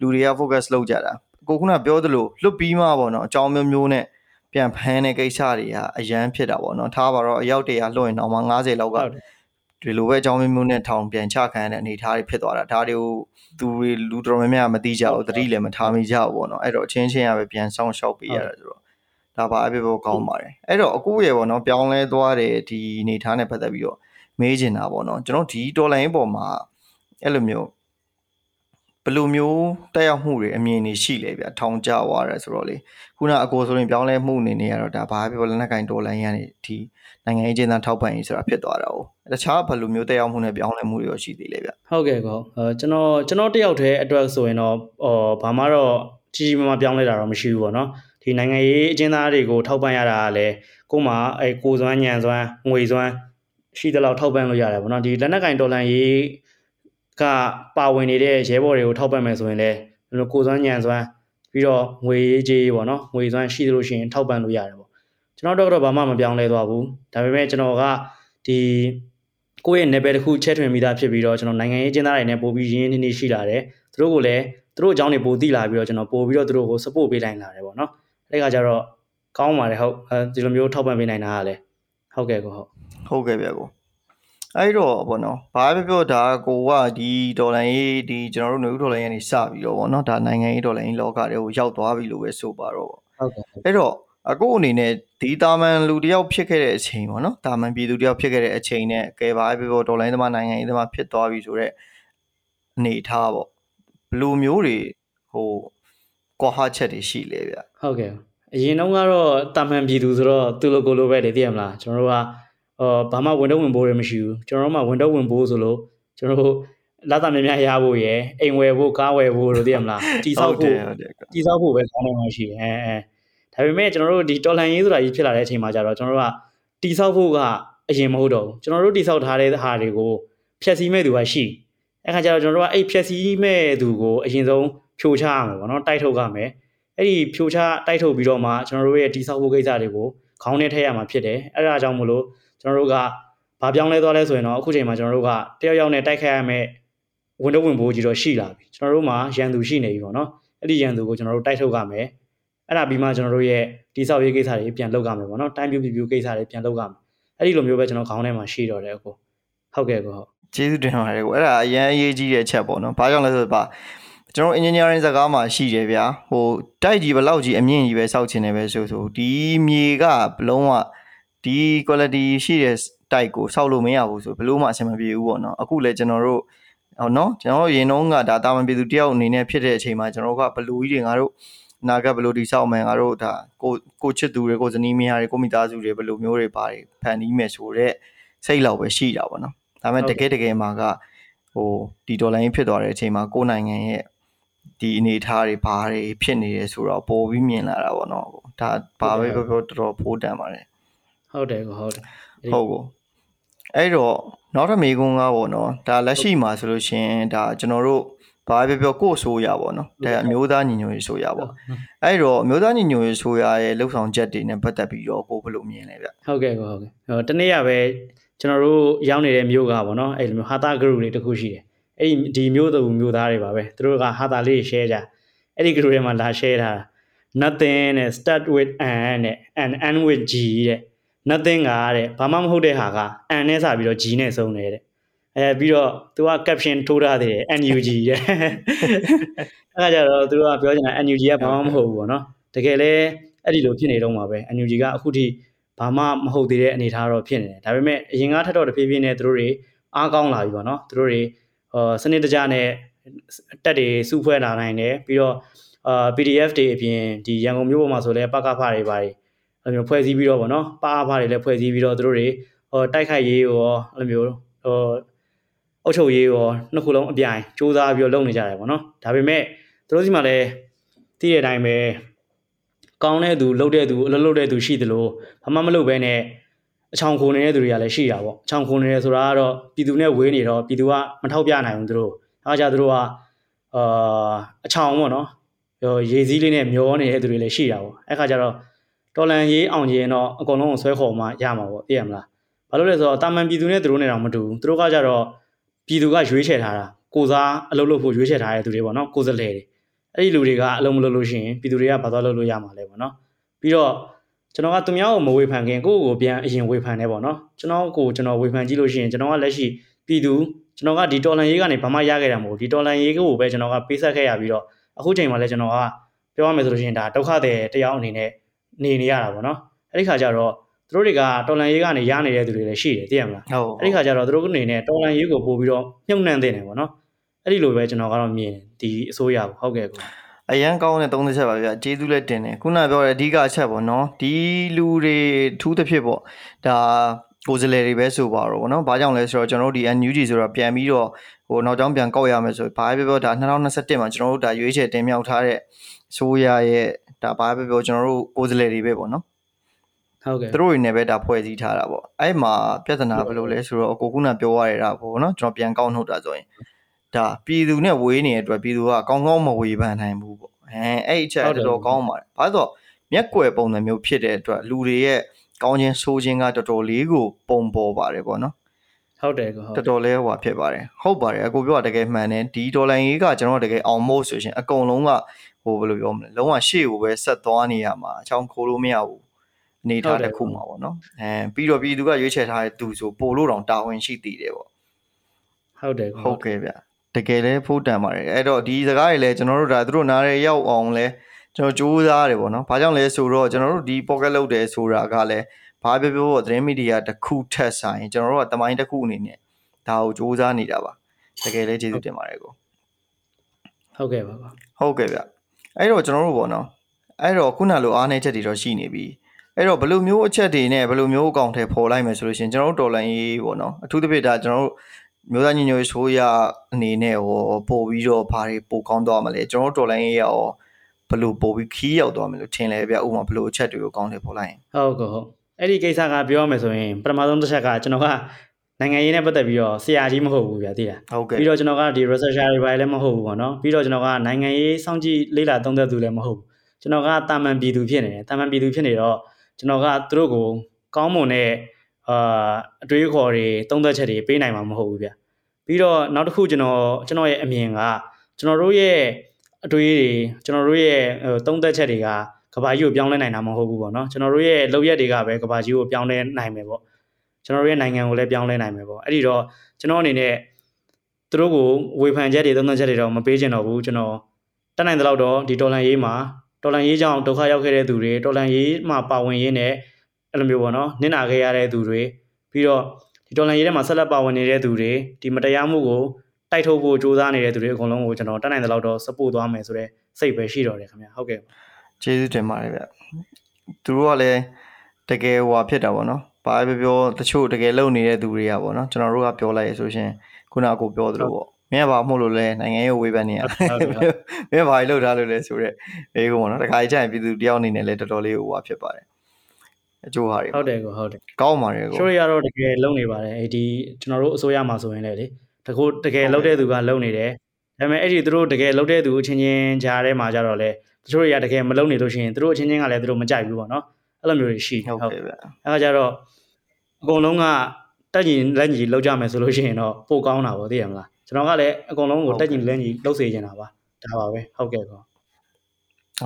လူတွေက focus လုပ်ကြတာကိုခုနပြောသလိုလွတ်ပြီးမှပေါ့နော်အကြောင်းမျိုးမျိုးနဲ့ ပြန်ဖမ်းတဲ့ကိစ္စတွေကအရန်ဖြစ်တာပေါ့နော်ထားပါတော့အယောက်တရာလွှတ်ရင်တော့မှ90လောက်ကဒီလိုပဲအကြောင်းမျိုးမျိုးနဲ့ထောင်ပြန်ချခံရတဲ့အနေအထားတွေဖြစ်သွားတာဒါတွေကိုသူတွေလူတော်များများမသိကြဘူးသတိလည်းမထားမိကြဘူးပေါ့နော်အဲ့တော့အချင်းချင်းရပဲပြန်ဆောင်ရှောက်ပေးရတာဆိုတော့ဒါပါအပြည့်ပေါ်ကောင်းပါတယ်အဲ့တော့အခုရေပေါ့နော်ပြောင်းလဲသွားတဲ့ဒီအနေထားနဲ့ပတ်သက်ပြီးတော့မေးချင်တာပေါ့နော်ကျွန်တော်ဒီဒေါ်လာရင်းပေါ်မှာအဲ့လိုမျိုးဘ ယ်လိုမျိုးတက်ရောက်မှုတွေအမြင်တွေရှိလဲဗျထောင်ကြသွားတယ်ဆိုတော့လေခုနအကိုဆိုရင်ပြောင်းလဲမှုအနေနဲ့ကတော့ဒါဘာပြောလက်နက်ကင်ဒေါ်လာရင်းကနေဒီနိုင်ငံရေးကျင်းသားထောက်ပံ့ရေးဆိုတာဖြစ်သွားတာ哦တခြားဘယ်လိုမျိုးတက်ရောက်မှုနဲ့ပြောင်းလဲမှုတွေရောရှိသေးလဲဗျဟုတ်ကဲ့ကောအဲကျွန်တော်ကျွန်တော်တယောက်တည်းအတွက်ဆိုရင်တော့ဟောဘာမှတော့ကြီးကြီးမားမားပြောင်းလဲတာတော့မရှိဘူးပေါ့နော်ဒီနိုင်ငံရေးအကျဉ်းသားတွေကိုထောက်ပံ့ရတာကလည်းကို့မှာအဲကိုစွမ်းညံစွမ်းငွေစွမ်းရှိသလောက်ထောက်ပံ့လို့ရတယ်ပေါ့နော်ဒီလက်နက်ကင်ဒေါ်လာရေး ကပါဝင်နေတဲ့ရဲဘော်တွေကိုထောက်ပံ့မယ်ဆိုရင်လည်းကိုစွမ်းညံစွမ်းပြီးတော့ငွေကြေးပေါ့နော်ငွေစွမ်းရှိသလိုရှိရင်ထောက်ပံ့လို့ရတယ်ပေါ့ကျွန်တော်တော့ဘာမှမပြောင်းလဲသွားဘူးဒါပေမဲ့ကျွန်တော်ကဒီကိုယ့်ရဲ့ level တစ်ခုချက်ထွင်မိတာဖြစ်ပြီးတော့ကျွန်တော်နိုင်ငံရေးကျင်းသားတွေနဲ့ပို့ပြီးရင်းနှီးနှီးရှိလာတယ်သူတို့ကိုလည်းသူတို့အကြောင်းတွေပို့သိလာပြီးတော့ကျွန်တော်ပို့ပြီးတော့သူတို့ကို support ပေးနိုင်လာတယ်ပေါ့နော်အဲ့ခါကျတော့ကောင်းပါတယ်ဟုတ်အဲဒီလိုမျိုးထောက်ပံ့ပေးနိုင်တာကလည်းဟုတ်ကဲ့ကိုဟုတ်ဟုတ်ကဲ့ဗျာကို အဲ့တော့ဗောနော်ဘာပဲပြောဒါကိုကဒီဒေါ်လာရေးဒီကျွန်တော်တို့နေဦးဒေါ်လာရေးနေစပြီးတော့ဗောနော်ဒါနိုင်ငံရေးဒေါ်လာရေးလောကတွေကိုရောက်သွားပြီလို့ပဲဆိုပါတော့ဟုတ်ကဲ့အဲ့တော့အခုအနေနဲ့ဒီတာမန်လူတယောက်ဖြစ်ခဲ့တဲ့အချိန်ပေါ့နော်တာမန်ပြည်သူတယောက်ဖြစ်ခဲ့တဲ့အချိန်နဲ့ကဲပါပဲပေါ့ဒေါ်လာရေးသမားနိုင်ငံရေးသမားဖြစ်သွားပြီဆိုတော့အနေထားပေါ့ဘလိုမျိုးတွေဟိုကွာဟချက်တွေရှိလဲဗျဟုတ်ကဲ့အရင်တုန်းကတော့တာမန်ပြည်သူဆိုတော့သူ့လိုကိုလိုပဲလေသိရမလားကျွန်တော်တို့က အော်ဘာမှဝန်တော့ဝင်ပိုးရမရှိဘူးကျွန်တော်တို့မှဝန်တော့ဝင်ပိုးဆိုလို့ကျွန်တော်တို့လာတာများများရဖို့ရယ်အိမ်ဝယ်ဖို့ကားဝယ်ဖို့လို့သိရမလားတီဆောက်ဖို့တီဆောက်ဖို့ပဲကောင်းနေမှရှိတယ်အဲအဲဒါပေမဲ့ကျွန်တော်တို့ဒီတော်လန်ရေးဆိုတာကြီးဖြစ်လာတဲ့အချိန်မှာကျတော့ကျွန်တော်တို့ကတီဆောက်ဖို့ကအရင်မဟုတ်တော့ဘူးကျွန်တော်တို့တီဆောက်ထားတဲ့ဟာတွေကိုဖြည့်ဆည်းမဲ့သူကရှိအဲ့ခါကျတော့ကျွန်တော်တို့ကအဲ့ဖြည့်ဆည်းမဲ့သူကိုအရင်ဆုံးဖြိုချရမယ်ပေါ့နော်တိုက်ထုတ်ရမယ်အဲ့ဒီဖြိုချတိုက်ထုတ်ပြီးတော့မှကျွန်တော်တို့ရဲ့တီဆောက်ဖို့ကိစ္စတွေကိုခေါင်းထဲထည့်ရမှာဖြစ်တယ်အဲ့ဒါကြောင့်မလို့ ကျွန်တော်တို့ကဘာပြောင်းလဲသွားလဲဆိုရင်တော့အခုချိန်မှာကျွန်တော်တို့ကတယောက်ယောက်နဲ့တိုက်ခိုက်ရမယ်ဝင်တော့ဝင်ဖို့ကြီးတော့ရှိလာပြီကျွန်တော်တို့မှာရန်သူရှိနေပြီပေါ့နော်အဲ့ဒီရန်သူကိုကျွန်တော်တို့တိုက်ထုတ်ရမယ်အဲ့ဒါပြီးမှကျွန်တော်တို့ရဲ့တိဆောက်ရေးကိစ္စတွေပြန်လုပ်ကြမယ်ပေါ့နော်တိုင်းပြူပြူကိစ္စတွေပြန်လုပ်ကြမယ်အဲ့ဒီလိုမျိုးပဲကျွန်တော်ခေါင်းထဲမှာရှိတော့တယ်အခုဟုတ်ကဲ့ကိုဟုတ်ကျေးဇူးတင်ပါတယ်ကိုအဲ့ဒါအရန်အရေးကြီးတဲ့အချက်ပေါ့နော်ဘာကြောင့်လဲဆိုတော့ကျွန်တော် engineering စကားမှာရှိတယ်ဗျာဟိုတိုက်ကြီးဘလောက်ကြီးအမြင့်ကြီးပဲစောက်ချင်တယ်ပဲဆိုဆိုဒီမြေကဘလုံးဝ ဒီ quality ရှိတဲ့တိုက်ကိုစောက်လို့မရဘူးဆိုဘလို့မှအဆင်မပြေဘူးပေါ့နော်အခုလည်းကျွန်တော်တို့ဟောနော်ကျွန်တော်ရင်တော့ကဒါတာမန်ပြည်သူတယောက်အနေနဲ့ဖြစ်တဲ့အချိန်မှာကျွန်တော်ကဘလူကြီးတွေငါတို့နာကဘယ်လိုတိဆောက်မယ်ငါတို့ဒါကိုကိုချစ်သူတွေကိုဇနီးမယားတွေကိုမိသားစုတွေဘယ်လိုမျိုးတွေပါတယ်ဖန်တီးမယ်ဆိုတော့စိတ်လောက်ပဲရှိတာပေါ့နော်ဒါပေမဲ့တကယ်တကယ်မှာကဟိုဒီဒေါ်လာရင်းဖြစ်သွားတဲ့အချိန်မှာကိုနိုင်ငံရဲ့ဒီအနေအထားတွေဘာတွေဖြစ်နေတယ်ဆိုတော့ပိုပြီးမြင်လာတာပေါ့နော်ဒါဘာပဲပြောပြောတော်တော်ဖိုးတန်ပါတယ် ဟုတ်တယ်ကိုဟုတ်တယ်ဟုတ်ကိုအဲ့တော့နောက်ထပ်မေးခွန်းကပေါ့နော်ဒါလက်ရှိမှာဆိုလို့ရှင်ဒါကျွန်တော်တို့ဘာပဲပြောကိုဆိုရပါတော့ဒါအမျိုးသားညီညွတ်ရေးဆိုရပါအဲ့တော့အမျိုးသားညီညွတ်ရေးဆိုရရဲ့လှုပ်ဆောင်ချက်တွေနဲ့ပတ်သက်ပြီးတော့ကိုဘယ်လိုမြင်လဲဗျဟုတ်ကဲ့ဟုတ်ကဲ့ဟိုတနေ့ရပဲကျွန်တော်တို့ရောက်နေတဲ့မျိုးကပေါ့နော်အဲ့လိုမျိုးဟာတာ group တွေတခုရှိတယ်အဲ့ဒီဒီမျိုးသူမျိုးသားတွေပါပဲသူတို့ကဟာတာလေး share ကြအဲ့ဒီ group ထဲမှာလာ share ထား nothing နဲ့ start with an နဲ့ and end with g တဲ့ nothing ကတဲ့ဘာမှမဟုတ်တဲ့ဟာက an နဲ့စပြီးတော့ g နဲ့ဆုံးတယ်တဲ့အဲပြီးတော့သူက caption ထိုးထားတယ် NUG တဲ့အဲဒါကြတော့သူကပြောချင်တာ NUG ကဘာမှမဟုတ်ဘူးပေါ့နော်တကယ်လဲအဲ့ဒီလိုဖြစ်နေတော့မှာပဲ NUG ကအခုထိဘာမှမဟုတ်သေးတဲ့အနေအထားတော့ဖြစ်နေတယ်ဒါပေမဲ့အရင်ကထက်တော့တဖြည်းဖြည်းနဲ့သူတို့တွေအားကောင်းလာပြီပေါ့နော်သူတို့တွေဟောစနစ်တကျနဲ့တက်တွေစုဖွဲ့လာနိုင်တယ်ပြီးတော့အာ PDF တွေအပြင်ဒီရန်ကုန်မြို့ပေါ်မှာဆိုလဲပကဖတွေပါတယ် အဲ့လိုမျိုးဖွဲ့စည်းပြီးတော့ဗောနော်ပအဖတွေလည်းဖွဲ့စည်းပြီးတော့သူတို့တွေဟောတိုက်ခိုက်ရေးရောအဲ့လိုမျိုးဟောအုပ်ချုပ်ရေးရောနှစ်ခုလုံးအပြိုင်စူးစမ်းပြီးတော့လုပ်နေကြတယ်ပေါ့နော်ဒါပေမဲ့သူတို့စီမှာလည်းတည့်တဲ့အတိုင်းပဲကောင်းတဲ့သူလှုပ်တဲ့သူအလုပ်လုပ်တဲ့သူရှိသလိုဘာမှမလုပ်ဘဲနဲ့အချောင်ခိုနေတဲ့သူတွေကလည်းရှိတာပေါ့အချောင်ခိုနေတယ်ဆိုတာကတော့ပြည်သူနဲ့ဝေးနေတော့ပြည်သူကမထောက်ပြနိုင်ဘူးသူတို့အားကြသူတို့ကအာအချောင်ပေါ့နော်ရေစည်းလေးနဲ့မျောနေတဲ့သူတွေလည်းရှိတာပေါ့အဲ့ခါကျတော့ တော်လန်ရေးအောင်ရင်တော့အကုန်လုံးကိုဆွဲခေါ်မှရမှာပေါ့သိရမလားဘာလို့လဲဆိုတော့တာမန်ပြည်သူနဲ့သူတို့နဲ့တော့မတူဘူးသူတို့ကကြတော့ပြည်သူကရွေးချယ်ထားတာကိုစားအလုပ်လုပ်ဖို့ရွေးချယ်ထားတဲ့သူတွေပေါ့နော်ကိုစလဲတွေအဲ့ဒီလူတွေကအလုံးမလုပ်လို့ရှိရင်ပြည်သူတွေကဘာသွားလုပ်လို့ရမှာလဲပေါ့နော်ပြီးတော့ကျွန်တော်ကသူများကိုမဝေဖန်ခင်ကိုယ့်ကိုပြန်အရင်ဝေဖန်နေပေါ့နော်ကျွန်တော်ကိုကျွန်တော်ဝေဖန်ကြည့်လို့ရှိရင်ကျွန်တော်ကလက်ရှိပြည်သူကျွန်တော်ကဒီတော်လန်ရေးကနေဘာမှရခဲ့တာမဟုတ်ဒီတော်လန်ရေးကိုပဲကျွန်တော်ကပေးဆက်ခဲ့ရပြီးတော့အခုချိန်မှာလည်းကျွန်တော်ကပြောရမယ်ဆိုလို့ရှိရင်ဒါဒုက္ခတဲ့တယောက်အနေနဲ့ နေနေရတာပေါ့နော်အဲ့ဒီခါကျတော့သူတို့တွေကတော်လန်ရေးကနေရနေတဲ့သူတွေလည်းရှိတယ်သိရမလားဟုတ်အဲ့ဒီခါကျတော့သူတို့အနေနဲ့တော်လန်ရေးကိုပို့ပြီးတော့မြုပ်နှံတင်တယ်ပေါ့နော်အဲ့ဒီလိုပဲကျွန်တော်ကတော့မြင်ဒီအစိုးရကိုဟုတ်ကဲ့ကောအရန်ကောင်းတဲ့သုံးချက်ပါဗျာကျေးဇူးလည်းတင်တယ်ခုနပြောတဲ့အဓိကအချက်ပေါ့နော်ဒီလူတွေထူးသဖြင့်ပေါ့ဒါကိုယ်စလဲတွေပဲဆိုပါတော့ဗောနော်။ဘာကြောင့်လဲဆိုတော့ကျွန်တော်တို့ဒီ NUG ဆိုတော့ပြန်ပြီးတော့ဟိုနောက်ကြောင်းပြန်ကောက်ရမယ်ဆိုဘာပဲပြောဒါ2021မှာကျွန်တော်တို့ဒါရွေးချယ်တင်မြှောက်ထားတဲ့အစိုးရရဲ့ ဒါဘာပဲပြောကျွန်တော်တို့ကိုယ်စလဲတွေပဲပေါ့နော်။ဟုတ်ကဲ့သူတို့တွေနဲ့ပဲဒါဖွဲ့စည်းထားတာပေါ့အဲ့မှာပြဿနာဘယ်လိုလဲဆိုတော့ကိုကုနာပြောရတာပေါ့နော်ကျွန်တော်ပြန်ကောက်နှုတ်တာဆိုရင်ဒါပြည်သူနဲ့ဝေးနေတဲ့အတွက်ပြည်သူကကောင်းကောင်းမဝေဖန်နိုင်ဘူးပေါ့အဲအဲ့အချက်တော်တော်ကောင်းပါတယ်ဘာလို့ဆိုတော့မျက်ကွယ်ပုံစံမျိုးဖြစ်တဲ့အတွက်လူတွေရဲ့ကောင်းခြင်းဆိုးခြင်းကတော်တော်လေးကိုပုံပေါ်ပါတယ်ပေါ့နော်ဟုတ်တယ်ကိုဟုတ်တော်တော်လေးဟွာဖြစ်ပါတယ်ဟုတ်ပါတယ်အကိုပြောတာတကယ်မှန်တယ်ဒီဒေါ်လာရေးကကျွန်တော်တကယ်အောင်မို့ဆိုရှင်အကုန်လုံးက ဟိုဘယ်လိုပြောမလဲလုံးဝရှေ့ကိုပဲဆက်သွားနေရမှာအချောင်းခိုးလို့မရဘူးအနေထားတစ်ခုမှာပေါ့နော်အဲပြီးတော့ပြည်သူကရွေးချယ်ထားတဲ့သူဆိုပို့လို့တောင်တာဝန်ရှိသေးတယ်ပေါ့ဟုတ်တယ်ဟုတ်ကဲ့ဗျတကယ်လဲဖို့တန်ပါတယ်အဲ့တော့ဒီစကားတွေလည်းကျွန်တော်တို့ဒါသူတို့နားရဲရောက်အောင်လဲကျွန်တော်စူးစမ်းရတယ်ပေါ့နော်။ဘာကြောင့်လဲဆိုတော့ကျွန်တော်တို့ဒီ pocket လုပ်တယ်ဆိုတာကလည်းဘာပြောပြောသတင်းမီဒီယာတစ်ခုထက်ဆိုင်ကျွန်တော်တို့ကတမိုင်းတစ်ခုအနေနဲ့ဒါကိုစူးစမ်းနေတာပါ။တကယ်လဲကျေးဇူးတင်ပါတယ်ကို။ဟုတ်ကဲ့ပါပါ။ဟုတ်ကဲ့ဗျ။ အဲ့တော့ကျွန်တော်တို့ပေါ့နော်။အဲ့တော့ခုနလိုအားနည်းချက်တွေတော့ရှိနေပြီ။အဲ့တော့ဘယ်လိုမျိုးအချက်တွေနဲ့ဘယ်လိုမျိုးအကောင့်ထဲပေါ်လိုက်မယ်ဆိုလို့ရှိရင်ကျွန်တော်တို့တော်လိုင်းရေးပေါ့နော်။အထူးသဖြင့်ဒါကျွန်တော်တို့မျိုးသားညီညွတ်ရေးဆိုရအနေနဲ့ဟောပို့ပြီးတော့ဘာတွေပိုကောင်းသွားမလဲကျွန်တော်တို့တော်လိုင်းရေးရောဘလို့ပို့ပြီးခီးရောက်သွားမယ်လို့ထင်လဲဗျဥပမာဘလို့အချက်တွေကိုကောင်းတယ်ပေါ်လိုက်ရင်ဟုတ်ကဲ့ဟုတ်အဲ့ဒီကိစ္စကပြောရမယ်ဆိုရင်ပထမဆုံးတစ်ချက်ကကျွန်တော်က နိုင်ငံရေးနဲ့ပတ်သက်ပြီးတော့ဆရာကြီးမဟုတ်ဘူးဗျာသိလားဟုတ်ကဲ့ပြီးတော့ကျွန်တော်ကဒီ researcher တွေပါလည်းမဟုတ်ဘူးပေါ့နော်ပြီးတော့ကျွန်တော်ကနိုင်ငံရေးစောင့်ကြည့်လေ့လာသုံးသပ်သူလည်းမဟုတ်ဘူးကျွန်တော်ကတာမန်ပြည်သူဖြစ်နေတယ်တာမန်ပြည်သူဖြစ်နေတော့ကျွန်တော်ကသူတို့ကိုကောင်းမွန်တဲ့အာအတွေးခေါ်တွေသုံးသပ်ချက်တွေပေးနိုင်မှာမဟုတ်ဘူးဗျပြီးတော့နောက်တစ်ခုကျွန်တော်ကျွန်တော်ရဲ့အမြင်ကကျွန်တော်တို့ရဲ့အတွေးတွေကျွန်တော်တို့ရဲ့သုံးသက်ချက်တွေကကဘာကြီးကိုပြောင်းလဲနိုင်တာမဟုတ်ဘူးပေါ့နော်ကျွန်တော်တို့ရဲ့လုပ်ရက်တွေကပဲကဘာကြီးကိုပြောင်းလဲနိုင်မယ်ပေါ့ ကျွန်တော်တို့ရဲ့နိုင်ငံကိုလည်းပြောင်းလဲနိုင်မယ်ပေါ့အဲ့ဒီတော့ကျွန်တော်အနေနဲ့သူတို့ကိုဝေဖန်ချက်တွေသုံးသက်ချက်တွေတော့မပေးချင်တော့ဘူးကျွန်တော်တက်နိုင်တဲ့လောက်တော့ဒီတော်လန်ရေးမှာတော်လန်ရေးကြောင့်ဒုက္ခရောက်ခဲ့တဲ့သူတွေတော်လန်ရေးမှာပါဝင်ရင်းနဲ့အဲ့လိုမျိုးပေါ့နော်နစ်နာခဲ့ရတဲ့သူတွေပြီးတော့ဒီတော်လန်ရေးထဲမှာဆက်လက်ပါဝင်နေတဲ့သူတွေဒီမတရားမှုကိုတိုက်ထုတ်ဖို့စူးစမ်းနေတဲ့သူတွေအကုန်လုံးကိုကျွန်တော်တက်နိုင်တဲ့လောက်တော့ support သွားမယ်ဆိုတော့စိတ်ပဲရှိတော့တယ်ခင်ဗျာဟုတ်ကဲ့ကျေးဇူးတင်ပါတယ်ဗျသူတို့ကလည်းတကယ်ဟွာဖြစ်တာပေါ့နော် ဘာပဲပြောတချို့တကယ်လုံနေတဲ့သူတွေကပေါ့နော်ကျွန်တော်တို့ကပြောလိုက်ရဆိုရှင်ခုနကကိုပြောသလိုပေါ့မင်းကဘာမို့လို့လဲနိုင်ငံရေးဝေဖန်နေရမင်းကဘာလှုပ်ထားလို့လဲဆိုတော့အေးကောပေါ့နော်တခါကြရင်ပြည်သူတယောက်အနေနဲ့လည်းတော်တော်လေးဟိုဟာဖြစ်ပါတယ်အကျိုးဟာတွေဟုတ်တယ်ကိုဟုတ်တယ်ကောင်းပါတယ်ကိုရှိုးရတော့တကယ်လုံနေပါတယ်အဲဒီကျွန်တော်တို့အစိုးရမှာဆိုရင်လည်းလေတကူတကယ်လှုပ်တဲ့သူကလှုပ်နေတယ်ဒါပေမဲ့အဲ့ဒီသူတို့တကယ်လှုပ်တဲ့သူအချင်းချင်းကြားထဲမှာကြတော့လေတချို့တွေကတကယ်မလှုပ်နေလို့ရှိရင်သူတို့အချင်းချင်းကလည်းသူတို့မကြိုက်ဘူးပေါ့နော် အဲ့လိုမျိုးတွေရှိဟုတ်ကဲ့ဗျအဲ့ဒါကြတော့အကုန်လုံးကတက်ညီလက်ညီလောက်ကြမယ်ဆိုလို့ရှိရင်တော့ပိုကောင်းတာပေါ့သိရမလားကျွန်တော်ကလည်းအကုန်လုံးကိုတက်ညီလက်ညီလောက်စေချင်တာပါဒါပါပဲဟုတ်ကဲ့ကော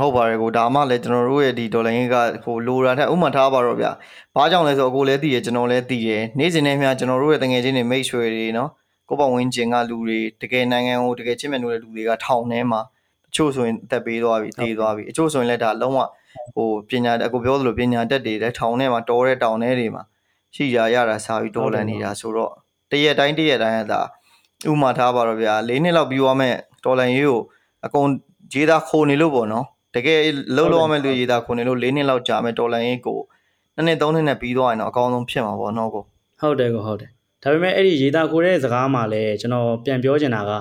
ဟုတ်ပါတယ်ကိုဒါမှလည်းကျွန်တော်တို့ရဲ့ဒီဒေါ်လာရင်းကကိုလိုရာထက်ဥမှထားပါတော့ဗျ။ဘာကြောင့်လဲဆိုတော့ကိုလည်းသိရကျွန်တော်လည်းသိရနေ့စဉ်နဲ့မျှကျွန်တော်တို့ရဲ့တငယ်ချင်းတွေမိတ်ဆွေတွေနော်ကိုပေါ့ဝင်းကျင်ကလူတွေတကယ်နိုင်ငံကိုတကယ်ချစ်မြတ်လို့တဲ့လူတွေကထောင်ထဲမှာအချို့ဆိုရင်အသက်ပေးသွားပြီတေးသွားပြီအချို့ဆိုရင်လည်းဒါလုံးဝ ဟိုပညာအကိုပြောသလိုပညာတက်တွေလည်းထောင်ထဲမှာတောတဲ့တောင်ထဲတွေမှာရှိကြရတာစာပြီးတော်လန်နေတာဆိုတော့တရက်တိုင်းတရက်တိုင်းကသာဥမာထားပါတော့ဗျာ၄နှစ်လောက်ပြီးသွားမဲ့တော်လန်ရေးကိုအကုန်ခြေသာခိုနေလို့ပေါ့နော်တကယ်လှုပ်လို့ရမဲ့လူရေးသားခိုနေလို့၄နှစ်လောက်ကြာမဲ့တော်လန်ရေးကိုနှစ်နှစ်သုံးနှစ်နဲ့ပြီးသွားရင်တော့အကောင်းဆုံးဖြစ်မှာပေါ့နော်ကိုဟုတ်တယ်ကိုဟုတ်တယ်ဒါပေမဲ့အဲ့ဒီရေးသားခိုးတဲ့စကားမှာလည်းကျွန်တော်ပြန်ပြောချင်တာက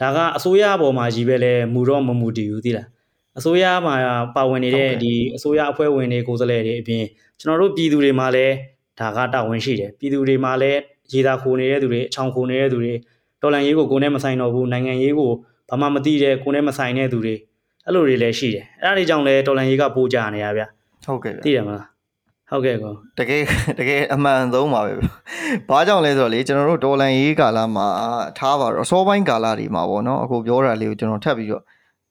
ဒါကအစိုးရအပေါ်မှာကြီးပဲလဲမူတော့မမူတည်ဘူးသိလား အစိုးရမှာပါဝင်နေတဲ့ဒီအစိုးရအဖွဲ့ဝင်တွေကိုယ်စားလှယ်တွေအပြင်ကျွန်တော်တို့ပြည်သူတွေမှာလည်းဒါကတာဝန်ရှိတယ်ပြည်သူတွေမှာလည်းရေးသားခိုးနေတဲ့သူတွေအချောင်ခိုးနေတဲ့သူတွေတော်လန်ရေးကိုကိုယ်နဲ့မဆိုင်တော့ဘူးနိုင်ငံရေးကိုဘာမှမသိတဲ့ကိုယ်နဲ့မဆိုင်တဲ့သူတွေအဲ့လိုတွေလည်းရှိတယ်အဲ့ဒါတွေကြောင့်လည်းတော်လန်ရေးကပိုးကြနေတာဗျဟုတ်ကဲ့သိတယ်မလားဟုတ်ကဲ့ကောတကယ်တကယ်အမှန်ဆုံးပါပဲဘာကြောင့်လဲဆိုတော့လေကျွန်တော်တို့တော်လန်ရေးကာလမှာထားပါတော့အစောပိုင်းကာလတွေမှာပေါ့နော်အခုပြောတာလေးကိုကျွန်တော်ထပ်ပြီးတော့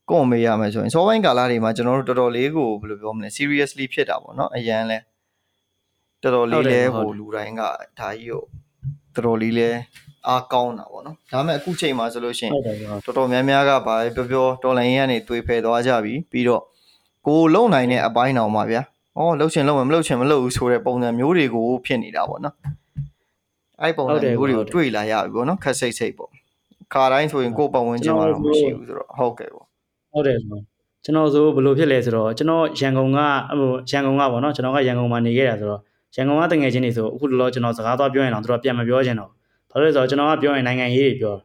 ကွန်မေးရမယ်ဆိုရင်စောပိုင်းကာလတွေမှာကျွန်တော်တို့တော်တော်လေးကိုဘယ်လိုပြောမလဲ seriously ဖြစ်တာပေါ့နော်အရန်လဲတော်တော်လေးလဲဟိုလူတိုင်းကဒါကြီးကိုတော်တော်လေးလဲအားကောင်းတာပေါ့နော်ဒါပေမဲ့အခုချိန်မှာဆိုလို့ရှိရင်တော်တော်များများကဘာပြောပြောတော်လိုင်းရင်းကနေတွေးဖယ်သွားကြပြီပြီးတော့ကိုလုံနိုင်တဲ့အပိုင်းတော်မှာဗျာဩလှုပ်ချင်လှုပ်မယ်မလှုပ်ချင်မလှုပ်ဘူးဆိုတဲ့ပုံစံမျိုးတွေကိုဖြစ်နေတာပေါ့နော်အဲ့ပုံစံမျိုးတွေကိုတွေ့လာရပြီပေါ့နော်ခက်စိတ်စိတ်ပေါ့ခါတိုင်းဆိုရင်ကိုယ်ပတ်ဝန်းကျင်မှာတော့မရှိဘူးဆိုတော့ဟုတ်ကဲ့ပေါ့ ဟုတ်တယ်ဆိုကျွန်တော်ဆိုဘယ်လိုဖြစ်လဲဆိုတော့ကျွန်တော်ရန်ကုန်ကဟိုရန်ကုန်ကပေါ့နော်ကျွန်တော်ကရန်ကုန်မှာနေခဲ့တာဆိုတော့ရန်ကုန်ကတငယ်ချင်းတွေဆိုအခုလောလောကျွန်တော်စကားသွားပြောရင်တော့သူတို့ပြန်မပြောချင်တော့ဘာလို့လဲဆိုတော့ကျွန်တော်ကပြောရင်နိုင်ငံရေးတွေပြော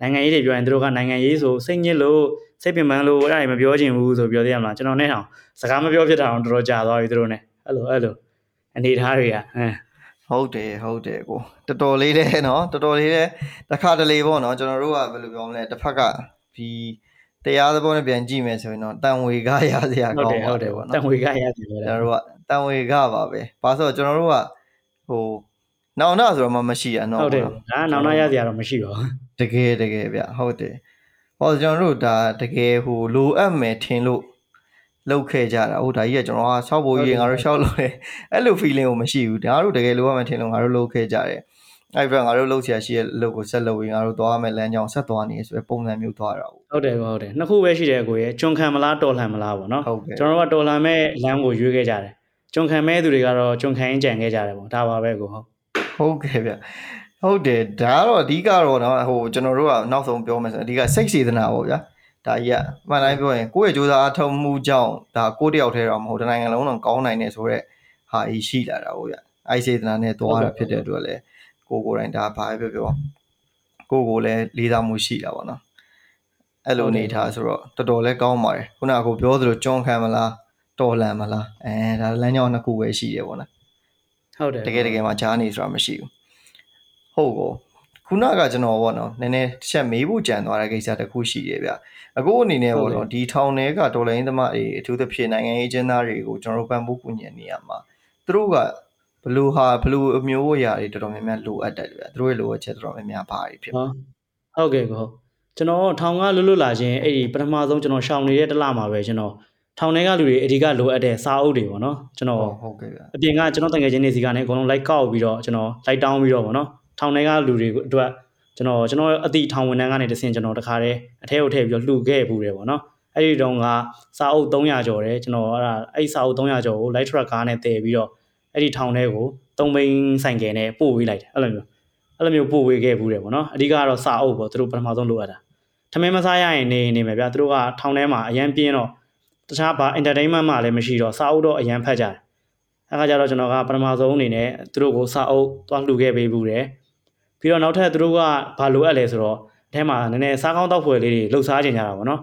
နိုင်ငံရေးတွေပြောရင်သူတို့ကနိုင်ငံရေးဆိုစိတ်ညစ်လို့စိတ်ပင်ပန်းလို့အဲ့ဒါတွေမပြောချင်ဘူးဆိုပြောသေးရမလားကျွန်တော်နဲ့တောင်စကားမပြောဖြစ်တာတော့တော်တော်ကြာသွားပြီသူတို့နဲ့အဲ့လိုအဲ့လိုအနေထားတွေကဟမ်ဟုတ်တယ်ဟုတ်တယ်ကိုတော်တော်လေးတဲ့နော်တော်တော်လေးတဲ့တစ်ခါတလေပေါ့နော်ကျွန်တော်တို့ကဘယ်လိုပြောမလဲတစ်ဖက်ကဒီ တရားသဘောနဲ့ပြန်ကြည့်မယ်ဆိုရင်တော့တန်ဝေကရစရာကောင်းပါတယ်ပေါ့နော်တန်ဝေကရစီကျွန်တော်တို့ကတန်ဝေကပါပဲဘာလို့ဆိုတော့ကျွန်တော်တို့ကဟိုနောင်နာဆိုတော့မှမရှိရနော်ဟုတ်တယ်ဒါနောင်နာရစရာတော့မရှိပါဘူးတကယ်တကယ်ဗျဟုတ်တယ်ဟောကျွန်တော်တို့ဒါတကယ်ဟိုလိုအပ်မယ်ထင်လို့လောက်ခဲ့ကြတာဟုတ်ဒါကြီးကကျွန်တော်ကဆောက်ဖို့ကြီးငါတို့ရှောက်လို့လေအဲ့လို feeling ကိုမရှိဘူးဒါတို့တကယ်လိုအပ်မယ်ထင်လို့ငါတို့လောက်ခဲ့ကြတယ်အဲ့ဘက်ငါတို့လှုပ်ရှားရှိရဲ့လှုပ်ကိုဆက်လုပ်ပြီးငါတို့သွားမယ်လမ်းကြောင်းဆက်သွားနေဆိုပဲပုံစံမျိုးသွားတာ ဟုတ်ဟုတ်တယ်ဟုတ်တယ်နှစ်ခုပဲရှိတယ်ကိုရဲ့ကျွန်ခံမလားတော်လှန်မလားပေါ့နော်ကျွန်တော်တို့ကတော်လှန်မဲ့လမ်းကိုရွေးခဲ့ကြတယ်ကျွန်ခံမဲ့သူတွေကတော့ကျွန်ခံရင်ကြံခဲ့ကြတယ်ပေါ့ဒါပါပဲကိုဟုတ်ဟုတ်ကဲ့ဗျဟုတ်တယ်ဒါကတော့အဓိကတော့နော်ဟိုကျွန်တော်တို့ကနောက်ဆုံးပြောမယ်ဆိုအဓိကစိတ်စေတနာပေါ့ဗျာဒါကြီးကမှန်တိုင်းပြောရင်ကိုယ့်ရဲ့ကြိုးစားအထောက်မှုကြောင့်ဒါကိုယ့်တယောက်တည်းတော့မဟုတ်တနိုင်ငံလုံးတော့ကောင်းနိုင်နေဆိုတော့ဟာကြီးရှိလာတာပေါ့ဗျာအိုက်စေတနာနဲ့သွားတာဖြစ်တဲ့အတွက်လည်းကိုကိုယ်တိုင်ဒါဘာပဲပြောပြောကိုကိုလည်းလေးစားမှုရှိတာပေါ့နော် အဲ့လိုအနေထားဆိုတော့တော်တော်လေးကောင်းပါတယ်ခုနကကိုပြောသလိုကျွန်းခံမလားတော်လန်မလားအဲဒါလမ်းကြောင်းနှစ်ခုပဲရှိတယ်ပေါ့နော်ဟုတ်တယ်တကယ်တကယ်မှဂျားနေဆိုတာမရှိဘူးဟုတ်ကောခုနကကျွန်တော်ပေါ့နော်နည်းနည်းတစ်ချက်မေးဖို့ကြံသွားတဲ့ကိစ္စတစ်ခုရှိတယ်ဗျအခုအနေနဲ့ပေါ့နော်ဒီထောင်တွေကဒေါ်လာရင်းသမားတွေအထူးသဖြင့်နိုင်ငံရေးကျင်းသားတွေကိုကျွန်တော်တို့ပံ့ပိုးကူညီနေရမှာသူတို့ကဘလူဟာဘလူအမျိုးအရာတွေတော်တော်များများလိုအပ်တယ်ဗျသူတို့ရဲ့လိုအပ်ချက်တော်တော်များများဘာတွေဖြစ်ဟုတ်ဟုတ်ကဲ့ဟုတ် ကျွန်တော်ထောင်ကလွတ်လွတ်လာခြင်းအဲ့ဒီပထမဆုံးကျွန်တော်ရှောင်နေတဲ့တလမှာပဲကျွန်တော်ထောင်ထဲကလူတွေအဓိကလိုအပ်တဲ့စာအုပ်တွေပေါ့နော်ကျွန်တော်ဟုတ်ကဲ့ဗျအပြင်ကကျွန်တော်တငယ်ချင်းတွေစီကနေအကုန်လုံးလိုက်ကောက်ပြီးတော့ကျွန်တော်လိုက်တောင်းပြီးတော့ပေါ့နော်ထောင်ထဲကလူတွေအတွက်ကျွန်တော်ကျွန်တော်အတိထောင်ဝန်ထမ်းကနေတဆင့်ကျွန်တော်တခါတည်းအထဲကိုထည့်ပြီးတော့လှူခဲ့ပူတယ်ပေါ့နော်အဲ့ဒီတုန်းကစာအုပ်300ကျော်တယ်ကျွန်တော်အဲ့ဒါအဲ့စာအုပ်300ကျော်ကို light truck ကားနဲ့တည်ပြီးတော့အဲ့ဒီထောင်ထဲကို3ဘိန်းဆိုင်ကယ်နဲ့ပို့ဝေးလိုက်တယ်အဲ့လိုမျိုး အဲ့လိုမျိုးပို့ဝေးခဲ့ဘူးတယ်ပေါ့နော်အဓိကတော့စာအုပ်ပေါ့သူတို့ပထမဆုံးလိုအပ်တာထမင်းမစားရရင်နေနေမယ်ဗျာသူတို့ကထောင်ထဲမှာအရန်ပြင်းတော့တခြားဘာ entertainment မှလည်းမရှိတော့စာအုပ်တော့အရန်ဖတ်ကြတယ်အဲ့ခါကျတော့ကျွန်တော်ကပထမဆုံးအနေနဲ့သူတို့ကိုစာအုပ်သွားလှူခဲ့ပေးဘူးတယ်ပြီးတော့နောက်ထပ်သူတို့ကဘာလိုအပ်လဲဆိုတော့အထဲမှာနည်းနည်းစားကောင်းတောက်ဖွယ်လေးတွေလှုပ်ရှားကြင်ကြတာပေါ့နော်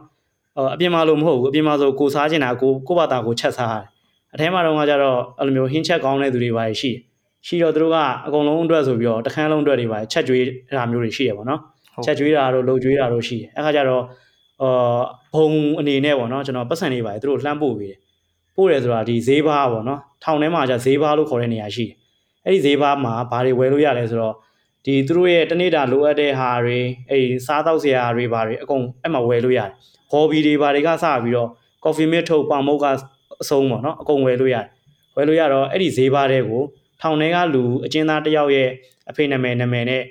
အပြင်မှာလို့မဟုတ်ဘူးအပြင်မှာဆိုကိုစားကျင်တာကိုကိုဘာသာကိုချက်စားရတယ်အထဲမှာတော့ကကြတော့အဲ့လိုမျိုးဟင်းချက်ကောင်းတဲ့သူတွေပါရှိ ရှိတော့သူတို့ကအကုန်လုံးအတွက်ဆိုပြီးတော့တခန်းလုံးအတွက်တွေပါချက်ကြွေးတာမျိုးတွေရှိရပါတော့ချက်ကြွေးတာတို့လှုပ်ကြွေးတာတို့ရှိတယ်အဲ့ခါကျတော့အာဘုံအနေနဲ့ပေါ့နော်ကျွန်တော်ပတ်စံလေးပါတယ်သူတို့လှမ်းပို့ပေးတယ်ပို့တယ်ဆိုတာဒီဈေးဘားပေါ့နော်ထောင်ထဲမှာじゃဈေးဘားလို့ခေါ်တဲ့နေရာရှိတယ်အဲ့ဒီဈေးဘားမှာဘာတွေဝယ်လို့ရလဲဆိုတော့ဒီသူတို့ရဲ့တနေ့တာလိုအပ်တဲ့ဟာတွေအဲ့စားတောက်စရာတွေဘာတွေအကုန်အဲ့မှာဝယ်လို့ရတယ်ဟော်ဘီတွေဘာတွေကစပြီးတော့ coffee mate ထုတ်ပေါင်မုတ်ကအဆုံးပေါ့နော်အကုန်ဝယ်လို့ရတယ်ဝယ်လို့ရတော့အဲ့ဒီဈေးဘားတဲ့ကို ထောင်ထဲကလူအကျဉ်းသားတယောက်ရဲ့အဖေနာမည်နာမည်နဲ့